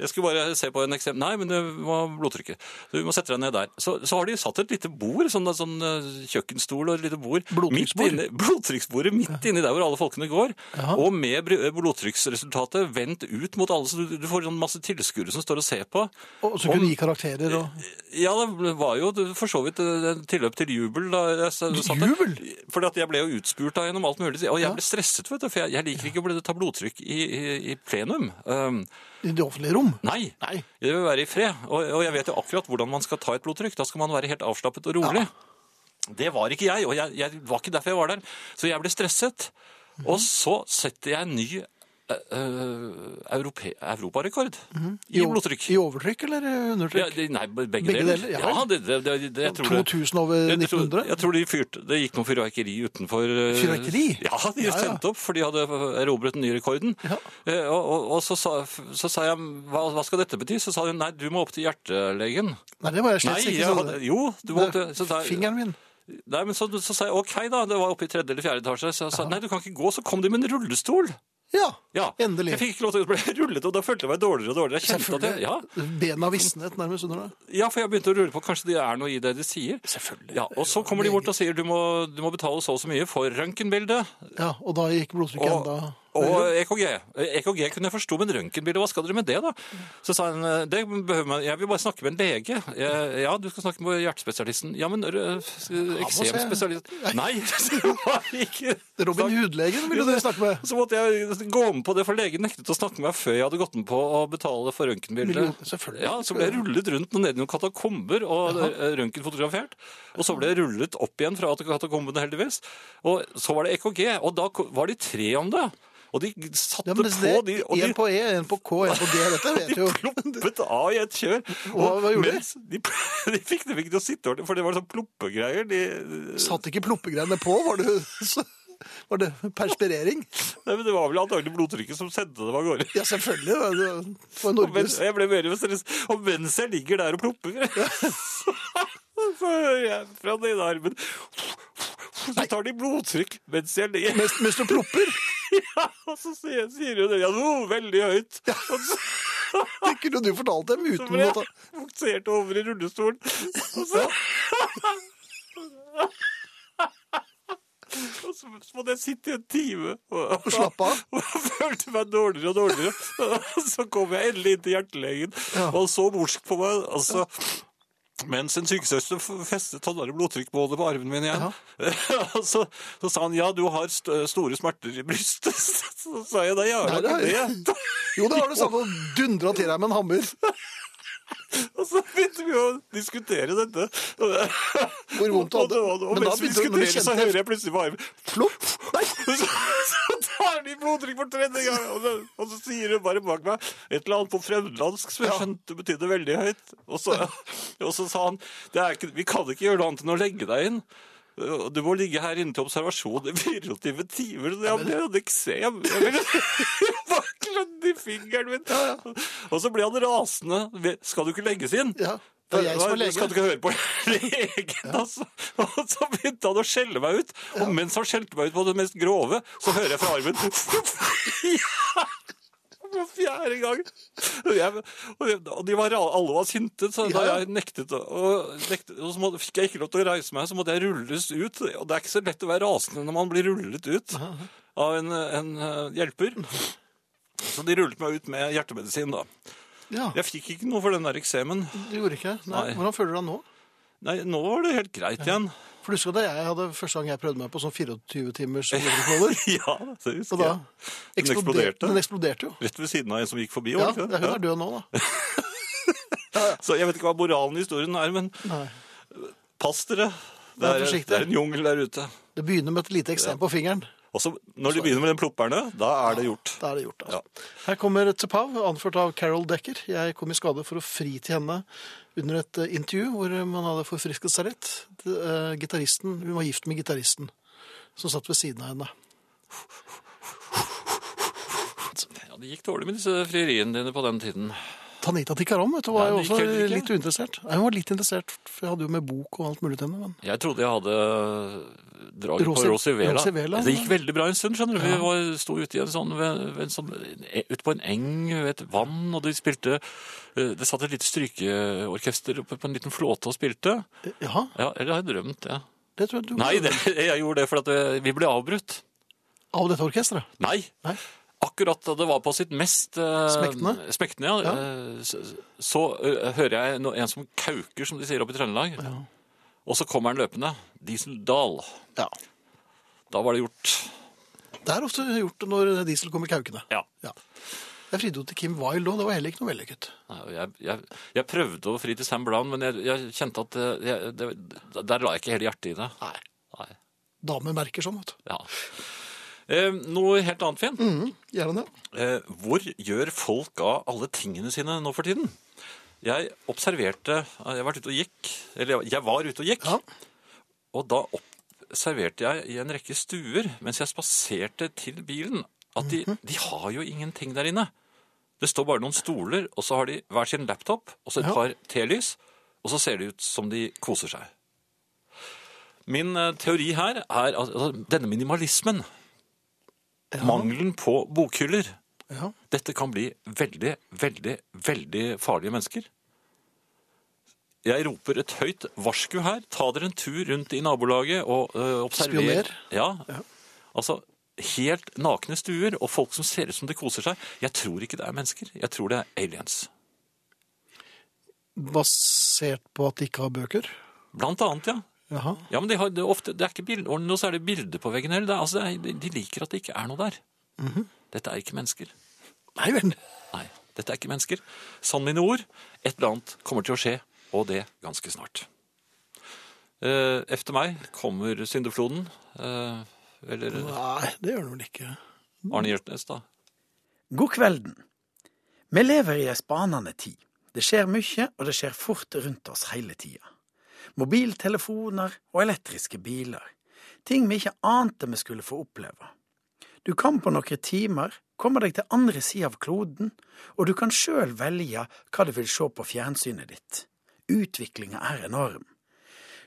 Jeg skulle bare se på en eksempel. Nei, men det var blodtrykket. Du må sette deg ned der. Så, så har de satt et lite bord, sånn, sånn eh, kjøkkenstol og et lite bord. Blodtrykksbord. Blodtrykksbordet midt inni der hvor alle folkene går. Ja. Og med blodtrykksresultatet vendt ut mot alle, så du, du får sånn masse tilskuere som står og ser på. Og så kunne de gi karakterer og Ja, det var jo for så vidt eh, tilløp til jubel. Da jeg satt. Jubel? Fordi at jeg ble jo utspurt da gjennom alt mulig. Og jeg ble stresset, vet du, for jeg, jeg liker ikke å ta blodtrykk i, i, i plenum. Um, i det offentlige rom. Nei. Nei. Jeg vil være i fred, og, og jeg vet jo akkurat hvordan man skal ta et blodtrykk. Da skal man være helt avslappet og rolig. Det var ikke jeg, og jeg, jeg var ikke derfor jeg var der. Så jeg ble stresset. Og så setter jeg en ny europe, europarekord i blodtrykk. I overtrykk eller undertrykk? Ja, nei, begge, Begge deler. ja Ja, det, det, det, jeg tror 2000 over Jeg tror, 1900? jeg tror de fyrte, Det gikk noe fyrverkeri utenfor eh, Fyrverkeri? Ja, de Ja, sendte opp, for de hadde erobret den nye rekorden. Ja. Eh, Og, og, og så, sa, så sa jeg hva, hva skal dette bety? Så sa hun nei, du må opp til hjertelegen. Nei, det var jeg slett ikke. jeg hadde, jo, du må opp til så sa Fingeren min. Nei, men så, så sa jeg ok, da. Det var oppe i tredje eller fjerde etasje. Så jeg sa nei, du kan ikke gå. Så kom de med en rullestol. Ja, Ja, endelig. Jeg fikk ikke lov til å bli rullet, og da følte jeg meg dårligere og dårligere. Jeg kjente at jeg, ja, Bena visnet nærmest under det. ja, for jeg begynte å rulle på kanskje det er noe i det de sier. Selvfølgelig. Ja, Og så kommer de bort og sier du må, du må betale så og så mye for røntgenbildet Ja, og da gikk blodtrykket enda og. EKG. EKG kunne jeg forstå, men røntgenbilde, hva skal dere med det, da? Så sa han det behøver man, jeg vil bare snakke med en lege. Jeg, ja, du skal snakke med hjertespesialisten. Ja, men rø- eksemspesialist Nei, det var ikke Robin Hood-legen ville du snakke med. Så måtte jeg gå med på det, for legen nektet å snakke med meg før jeg hadde gått med på å betale for røntgenbilde. Ja, så ble jeg rullet rundt og ned i noen katakomber og eh, røntgenfotografert. Og så ble jeg rullet opp igjen fra katakombene, heldigvis. Og så var det EKG, og da var de tre om det. Og de satte Ja, det, på de, og en de, på E, en på K, en på G. Dette vet de jo. ploppet av i et kjør. Hva- hva gjorde de? de? De fikk det ikke til å sitte ordentlig, for det var sånn ploppegreier. De, Satt ikke ploppegreiene på, var det så Var det perspirering? Nei, men Det var vel antagelig blodtrykket som sendte dem av gårde. Ja, selvfølgelig. det var- For Og Norges jeg ble mer stresset. Og mens jeg ligger der og plopper, så, så hører jeg fra den ene armen Så tar de blodtrykk mens jeg ligger. mens, mens du plopper. Ja, og så sier, sier hun det. Ja, oh, veldig høyt. Ja. Det kunne du fortalt dem uten ble å ta jeg buksert over i rullestolen. Og så Og så, så måtte jeg sitte i en time og, Og slappe av. og følte meg dårligere og dårligere. Og så kom jeg endelig inn til hjertelegen, og han så morsk på meg. Altså, mens en sykesøster festet sånn blodtrykk både på armen min igjen. ja, så, så sa han ja, du har st store smerter i brystet. Så sa jeg jeg har da det ikke det. Jo, da har du sagt og dundra til deg med en hammer. Og så begynte vi å diskutere dette. Hvor vondt du hadde. og, og, Men da mens vi begynte du- når du diskuterer, så hører jeg plutselig på armen Plopp! Nei. så, så tar de blodtrykk for tredje gang, og så, og så sier hun bare bak meg et eller annet på fremmedlandsk som jeg Ja. skjønte betydde veldig høyt. Og så, og så sa han det ikke, vi kan ikke gjøre noe annet enn å legge deg inn. Du må ligge her inne til observasjon i 24 timer. Så jeg, ble hadde eksem. Jeg klødde i fingeren min. Og så ble han rasende. Skal du ikke legges inn? Ja, det er jeg som er lege. Skal du ikke høre på legen, altså? Og så begynte han å skjelle meg ut. Og mens han skjelte meg ut på det mest grove, så hører jeg fra armen ja! For fjerde gang. Og, jeg, og, de var, alle var sinte, så da jeg nektet, og, nektet Og så må, fikk jeg ikke lov til å reise meg, så måtte jeg rulles ut. Og det er ikke så lett å være rasende når man blir rullet ut av en, en eh, hjelper. Så de rullet meg ut med hjertemedisin, da. Ja, Jeg fikk ikke noe for den der eksemen. du gjorde ikke Nei. Nei. Hvordan føler du deg nå? Nei, nå var det helt greit igjen. For du husker da jeg hadde første gang jeg prøvde meg på sånn 24 timers blodtrykksmåler? Ja, det husker jeg. Den eksploderte eksploderte. den. eksploderte jo. Rett ved siden av en som gikk forbi. Ja, hun er død nå, da. Så jeg vet ikke hva moralen i historien er, men Nei. pass dere. Det er, det er en jungel der ute. Det begynner med et lite eksem på fingeren. Og så når de begynner med den plopperne, da er det gjort. Da er det gjort, altså. Her kommer Tsepav, anført av Carol Decker. Jeg kom i skade for å fri til henne under et eh, intervju hvor man hadde forfrisket seg litt. Eh, Gitaristen, hun var gift med gitaristen som satt ved siden av henne. Ja, Det gikk dårlig med disse frieriene dine på den tiden. Tanita Tikaram vet du, var jo også litt uinteressert. Hun var litt interessert, for jeg hadde jo med bok og alt mulig til henne. Men... Jeg trodde jeg hadde draget Rosi- på Rosivela. Rosivela, Det gikk veldig bra en stund, skjønner du. Vi var, sto ute i en sånn, en sånn, ut på en eng ved et vann, og de spilte eh, Det satt et lite strykeorkester oppe på en liten flåte og spilte. Ja. Ja, eller har jeg drømt det? det tror jeg du Nei, det, jeg gjorde det fordi vi ble avbrutt. Av dette orkestret? Nei. Nei. Akkurat da det var på sitt mest uh, Smektende? smektende, ja. eh, Så, så eh, hører jeg no, en som kauker, som de sier oppe i Trøndelag. Og så kommer han løpende. Diesel Dahl. Ja. Da var det gjort. Det er ofte gjort når diesel kommer kaukende. Ja. Ja. Jeg fridde jo til Kim Wilde òg, det var heller ikke noe vellykket. Jeg, jeg, jeg prøvde å fri til Sam Brown, men jeg, jeg kjente at eh, jeg, det, der la jeg ikke hele hjertet i det. Nei. Nei. Damer merker sånn, vet du. Ja. Eh, noe helt annet, Finn. Mm, gjerne det. Eh, hvor gjør folk av alle tingene sine nå for tiden? Jeg observerte Jeg var ute og gikk. Eller jeg var ute og gikk. Ja. Og da observerte jeg i en rekke stuer mens jeg spaserte til bilen, at de, de har jo ingenting der inne. Det står bare noen stoler, og så har de hver sin laptop og så et par telys, og så ser det ut som de koser seg. Min eh, teori her er at altså, denne minimalismen, Ja. mangelen på bokhyller, Ja. dette kan bli veldig, veldig, veldig farlige mennesker. Jeg roper et høyt varsku her. Ta dere en tur rundt i nabolaget og øh, observer. Spioner. Ja. Ja. Altså, helt nakne stuer og folk som ser ut som de koser seg. Jeg tror ikke det er mennesker. Jeg tror det er aliens. Basert på at de ikke har bøker. Blant annet, ja. Jaha. Ja, men de har, det er ofte, det er ikke bild, nå så er det bilder på veggen heller. Er, altså, de- liker at det ikke er noe der. Dette er ikke mennesker. Nei vel. Nei, dette er ikke mennesker. Sann mine ord, et eller annet kommer til å skje, og det ganske snart. Eh, efter meg kommer syndefloden. Eh, eller Nei, det gjør den vel ikke. Arne Hjeltnes, da. God kvelden. Vi lever i ei spanende tid. Det skjer mye, og det skjer fort rundt oss hele tida. Mobiltelefoner og elektriske biler. Ting vi ikke ante vi skulle få oppleve. Du kan på noen timer komme deg til andre sida av kloden, og du kan sjøl velge hva du vil se på fjernsynet ditt. Utviklinga er enorm.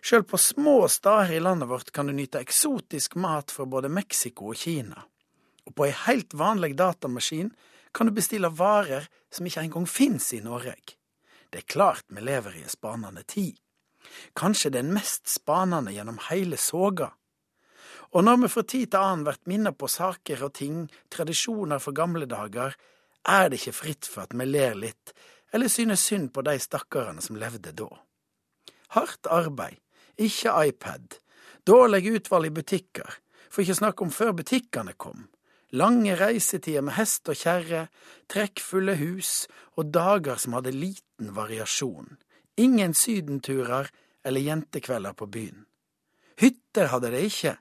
Sjøl på små steder i landet vårt kan du nyte eksotisk mat fra både Mexico og Kina. Og på ei helt vanlig datamaskin kan du bestille varer som ikke engang fins i Norge. Det er klart vi lever i en spanende tid. Kanskje den mest spanende gjennom hele soga. Og når vi fra tid til annen blir minnet på saker og ting, tradisjoner fra gamle dager, er det ikke fritt for at vi ler litt, eller synes synd på de stakkarene som levde da. Hardt arbeid, ikke iPad, dårlig utvalg i butikker, for ikke å snakke om før butikkene kom, lange reisetider med hest og kjerre, trekkfulle hus og dager som hadde liten variasjon, ingen sydenturer eller jentekvelder på byen. Hytter hadde de ikke,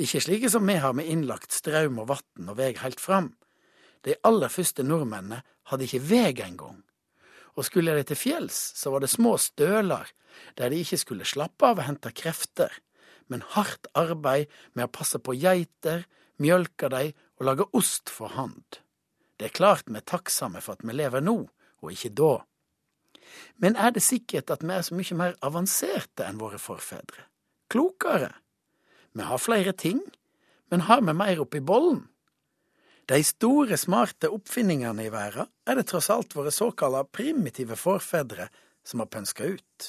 ikke slike som vi har med innlagt strøm og vann og veg helt fram. De aller første nordmennene hadde ikke veg engang. Og skulle de til fjells, så var det små støler der de ikke skulle slappe av og hente krefter, men hardt arbeid med å passe på geiter, mjølke dei og lage ost for hand. Det er klart vi er takksomme for at vi lever nå, og ikke da. Men er det sikkert at vi er så mye mer avanserte enn våre forfedre? Klokere? Vi har flere ting, men har vi mer oppi bollen? De store, smarte oppfinningene i verden er det tross alt våre såkalla primitive forfedre som har pønska ut.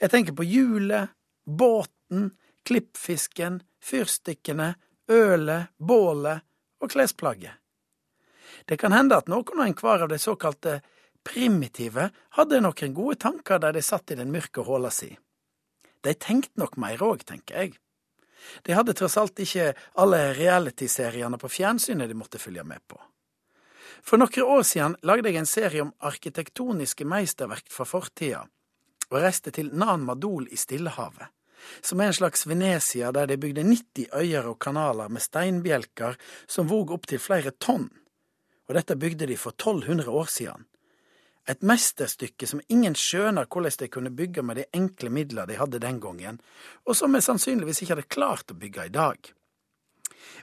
Jeg tenker på hjulet, båten, klippfisken, fyrstikkene, ølet, bålet og klesplagget. Det kan hende at noen og enhver av de såkalte primitive hadde noen gode tanker der de satt i den mørke håla si. De tenkte nok mer òg, tenker jeg. De hadde tross alt ikke alle realityseriene på fjernsynet de måtte følge med på. For noen år siden lagde jeg en serie om arkitektoniske meisterverk fra fortida, og reiste til Nan Madol i Stillehavet, som er en slags Venezia der de bygde 90 øyer og kanaler med steinbjelker som vog opptil flere tonn, og dette bygde de for 1200 år siden. Et mesterstykke som ingen skjønner hvordan de kunne bygge med de enkle midler de hadde den gangen, og som vi sannsynligvis ikke hadde klart å bygge i dag.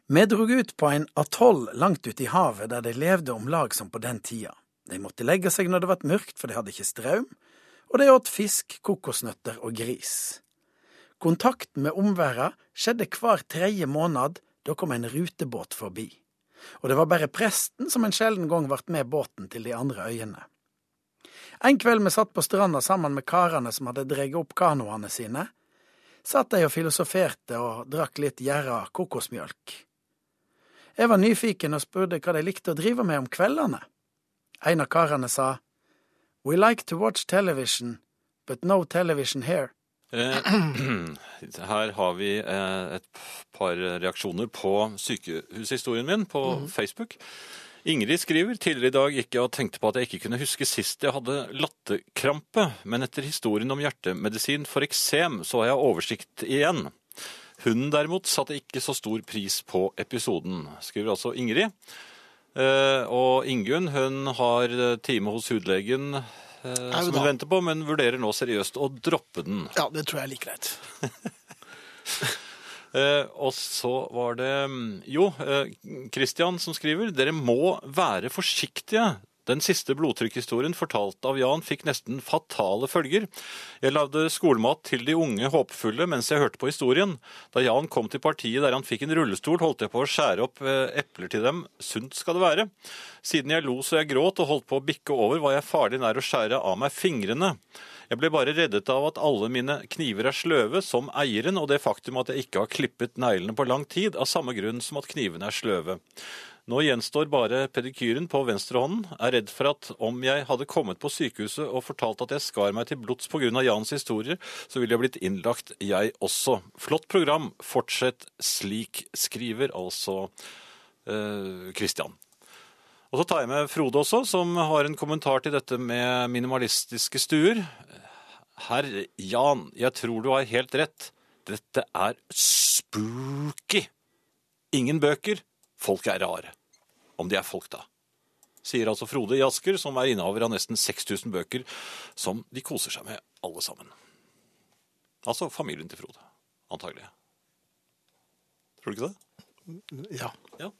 Vi drog ut på en atoll langt ute i havet der de levde om lag som på den tida. De måtte legge seg når det ble mørkt, for de hadde ikke strøm, og de åt fisk, kokosnøtter og gris. Kontakten med omverda skjedde hver tredje måned, da kom en rutebåt forbi. Og det var bare presten som en sjelden gang ble med båten til de andre øyene. En kveld vi satt på stranda sammen med karene som hadde dreget opp kanoene sine, satt de og filosoferte og drakk litt gjerra kokosmjølk. Jeg var nyfiken og spurte hva de likte å drive med om kveldene. En av karene sa We like to watch television, but no television here. Eh, Her har vi eh, et par reaksjoner på sykehushistorien min på Facebook. Ingrid skriver tidligere i dag gikk jeg og tenkte på at jeg ikke kunne huske sist jeg hadde latterkrampe, men etter historien om hjertemedisin for eksem så har jeg oversikt igjen. Hun derimot satte ikke så stor pris på episoden, skriver altså Ingrid. Eh, og Ingunn hun har time hos hudlegen eh, som hun venter på, men vurderer nå seriøst å droppe den. Ja, det tror jeg er like greit. Eh, og så var det mm, jo eh, Christian som skriver dere må være forsiktige. Den siste blodtrykkhistorien fortalt av Jan fikk nesten fatale følger. Jeg lagde skolemat til de unge håpefulle mens jeg hørte på historien. Da Jan kom til partiet der han fikk en rullestol, holdt jeg på å skjære opp eh, epler til dem. Sunt skal det være. Siden jeg lo så jeg gråt og holdt på å bikke over, var jeg farlig nær å skjære av meg fingrene. Jeg ble bare reddet av at alle mine kniver er sløve, som eieren, og det faktum at jeg ikke har klippet neglene på lang tid, av samme grunn som at knivene er sløve. Nå gjenstår bare pedikyren på venstrehånden. Er redd for at om jeg hadde kommet på sykehuset og fortalt at jeg skar meg til blods pga. Jans historier, så ville jeg blitt innlagt, jeg også. Flott program. Fortsett slik, skriver altså eh, Christian. Og så tar jeg med Frode også, som har en kommentar til dette med minimalistiske stuer. Herr Jan, jeg tror du har helt rett. Dette er spooky. Ingen bøker. Folk er rare. Om de er folk, da. Sier altså Frode i Asker, som er innehaver av nesten 6000 bøker, som de koser seg med, alle sammen. Altså familien til Frode, antagelig. Tror du ikke det? Ja. Ja.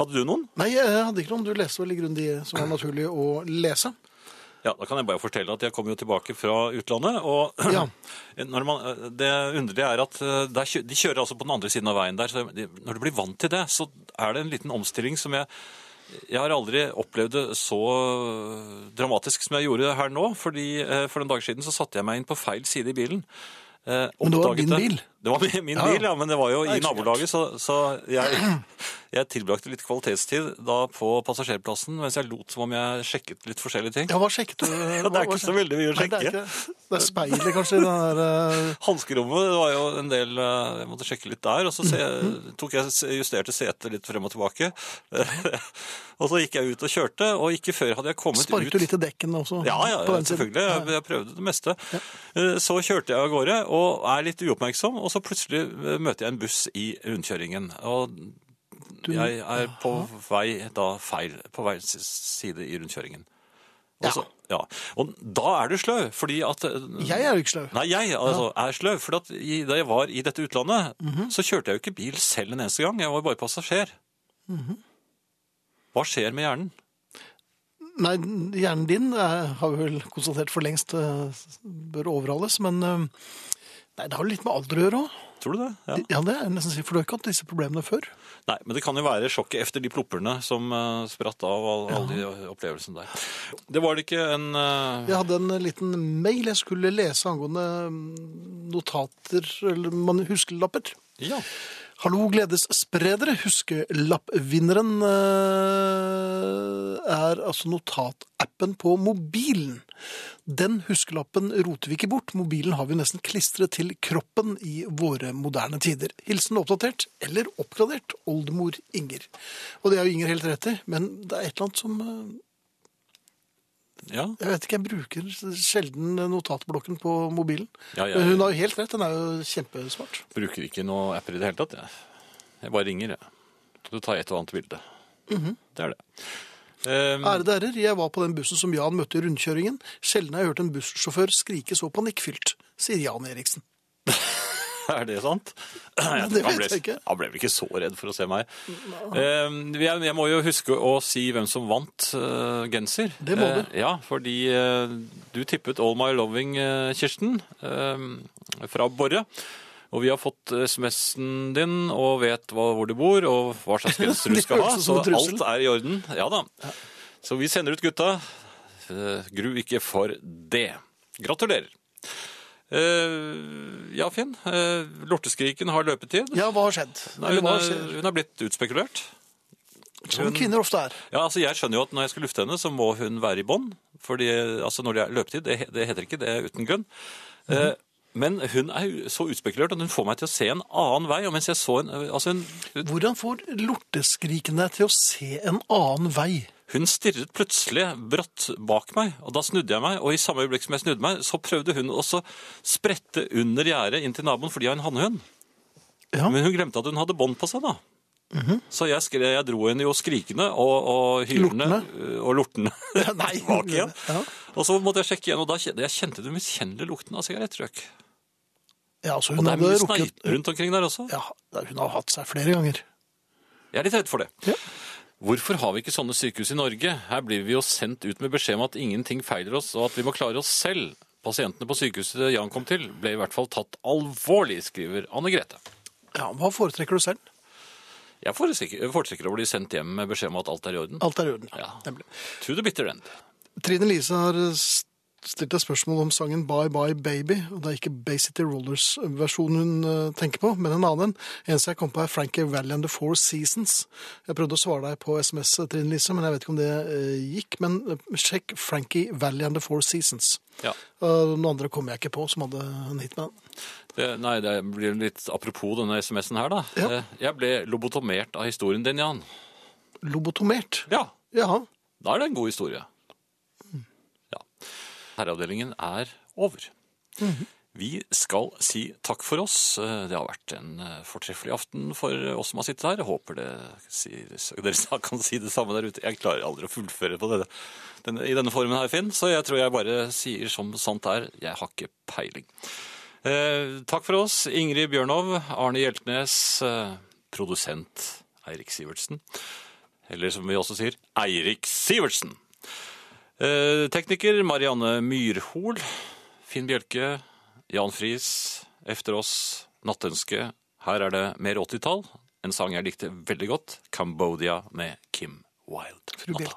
Hadde du noen? Nei, jeg hadde ikke noen. Du leste vel i grunnen de som var naturlig å lese. Ja, da kan jeg bare fortelle at jeg kom jo tilbake fra utlandet, og Ja. når man, det underlige er at eh, der, de kjører altså på den andre siden av veien der, så når du blir vant til det, så er det en liten omstilling som jeg jeg har aldri opplevd det så dramatisk som jeg gjorde her nå, fordi eh, for noen dager siden så satte jeg meg inn på feil side i bilen. Eh, Men det var din bil? Det var min, bil, ja, men det var jo i nabolaget, så, så jeg, jeg tilbrakte litt kvalitetstid da på passasjerplassen, mens jeg lot som om jeg sjekket litt forskjellige ting. Ja, hva sjekket du? Ja, det er ikke så veldig mye å Nei, det er sjekke. ikke- Det er speilet, kanskje, i den der eh, Hanskerommet det var jo en del eh, Jeg måtte sjekke litt der. Og så se, Mhm. tok jeg justerte setet litt frem og tilbake. og så gikk jeg ut og kjørte, og ikke før hadde jeg kommet Sparket ut du litt i dekken også? Ja, ja, selvfølgelig. Jeg, jeg prøvde det meste. Eh, Så kjørte jeg av gårde og er litt uoppmerksom, og så plutselig eh, møter jeg en buss i rundkjøringen. Og jeg er på vei da feil, på vei side i rundkjøringen. Og, Ja. så, ja. og da er du sløv, fordi at eh, Jeg er jo ikke sløv. Nei, jeg altså, er sløv. For da jeg var i dette utlandet, Mhm. så kjørte jeg jo ikke bil selv en eneste gang. Jeg var bare passasjer. Mhm. Hva skjer med hjernen? Nei, hjernen din er, har vi vel konstatert for lengst eh, bør overholdes, men eh, nei, det har litt med alder å gjøre òg. Tror du det? Ja. Ja, det er nesten sikkert, for du har ikke hatt disse problemene før. Nei, men det kan jo være sjokket efter de plopperne som uh, spratt av all, alle de opplevelsene der. Det var det ikke en uh... Jeg hadde en liten mail jeg skulle lese angående mm, notater, eller man huskelapper. Ja. Hallo, gledesspredere. Huskelappvinneren eh, er altså notatappen på mobilen. Den huskelappen roter vi ikke bort. Mobilen har vi nesten klistret til kroppen i våre moderne tider. Hilsen oppdatert eller oppgradert oldemor Inger. Og det har jo Inger helt rett i, men det er et eller annet som eh, ja. Jeg vet ikke, jeg bruker sjelden notatblokken på mobilen. Ja, jeg- hun har jo helt rett, den er jo kjempesmart. Bruker ikke noen apper i det hele tatt. Jeg, jeg bare ringer, jeg. Så tar jeg et og annet bilde. Mhm. Det er det. Um, Ærede herrer, jeg var på den bussen som Jan møtte i rundkjøringen. Sjelden har jeg hørt en bussjåfør skrike så panikkfylt, sier Jan Eriksen. Er det sant? Jeg det vet han ble, jeg ikke. Han ble vel ikke så redd for å se meg. Jeg, jeg må jo huske å si hvem som vant uh, genser. Det må du. Eh, ja, fordi uh, du tippet All My Loving, Kirsten, eh, fra Borre. Og vi har fått SMS-en din og vet hva, hvor du bor og hva slags genser du skal ha. Så alt er i orden. Ja da. Så vi sender ut gutta. Gru ikke for det. Gratulerer. Eh, ja, Finn. eh, lorteskriken har løpetid. Ja, hva har skjedd? Nei, hun, har, er, hun er blitt utspekulert. Som kvinner ofte er. Ja, altså Jeg skjønner jo at når jeg skal lufte henne, så må hun være i bånd. Fordi altså når det er løpetid, det, det heter ikke det uten grunn. eh, men hun er så utspekulert at hun får meg til å se en annen vei. Og mens jeg så en, altså en, Hvordan får lorteskriken deg til å se en annen vei? Hun stirret plutselig brått bak meg, og da snudde jeg meg. Og i samme øyeblikk som jeg snudde meg, så prøvde hun også sprette under gjerdet inn til naboen, fordi jeg har en hannhund. Ja. Men hun glemte at hun hadde bånd på seg, da. Så jeg, skre, jeg dro henne jo skrikende og, og hylende øh, og lortende Nei. tilbake igjen. Ja. Og så måtte jeg sjekke igjen, og da kjente jeg kjente den miskjennelige lukten av sigarettrøyk. Ja, altså Og det er mye rukket rundt omkring der også. Ja, hun har hatt seg flere ganger. Jeg er litt redd for det. Ja. Hvorfor har vi ikke sånne sykehus i Norge? Her blir vi jo sendt ut med beskjed om at ingenting feiler oss, og at vi må klare oss selv. Pasientene på sykehuset Jan kom til, ble i hvert fall tatt alvorlig, skriver Anne Grete. Ja, Hva foretrekker du selv? Jeg foretrekker å bli sendt hjem med beskjed om at alt er i orden. Alt er i orden. Ja. Nemlig. To the bitter end. Trine Lise har stilt et spørsmål om sangen Bye Bye Baby. og Det er ikke Bay City Rollers-versjonen hun eh, tenker på, men en annen. Eneste jeg kom på er Frankie Valley and the Four Seasons. Jeg prøvde å svare deg på SMS, Trine Lise, men jeg vet ikke om det eh, gikk. Men eh, sjekk Frankie Valley and the Four Seasons. Ja. Noen andre kom jeg ikke på som hadde en hit med den. Det, nei, det blir litt apropos denne SMS-en her, da. Ja. Eh, Jeg ble lobotomert av historien din, Jan. Lobotomert. Ja, Jaha. da er det en god historie. Herreavdelingen er over. Vi skal si takk for oss. Det har vært en eh, fortreffelig aften for oss som har sittet her. Jeg håper dere kan si det samme der ute. Jeg klarer aldri å fullføre på denne, denne, i denne formen her, Finn, så jeg tror jeg bare sier som sant er. Jeg har ikke peiling. Eh, takk for oss, Ingrid Bjørnov, Arne Hjeltnes, eh, produsent Eirik Sivertsen. Eller som vi også sier, Eirik Sivertsen. Eh, tekniker Marianne Myrhol. Finn Bjelke. Jan Friis. Efter oss. Nattønske. Her er det mer 80-tall. En sang jeg likte veldig godt. 'Cambodia' med Kim Wilde. Fru Bjelke.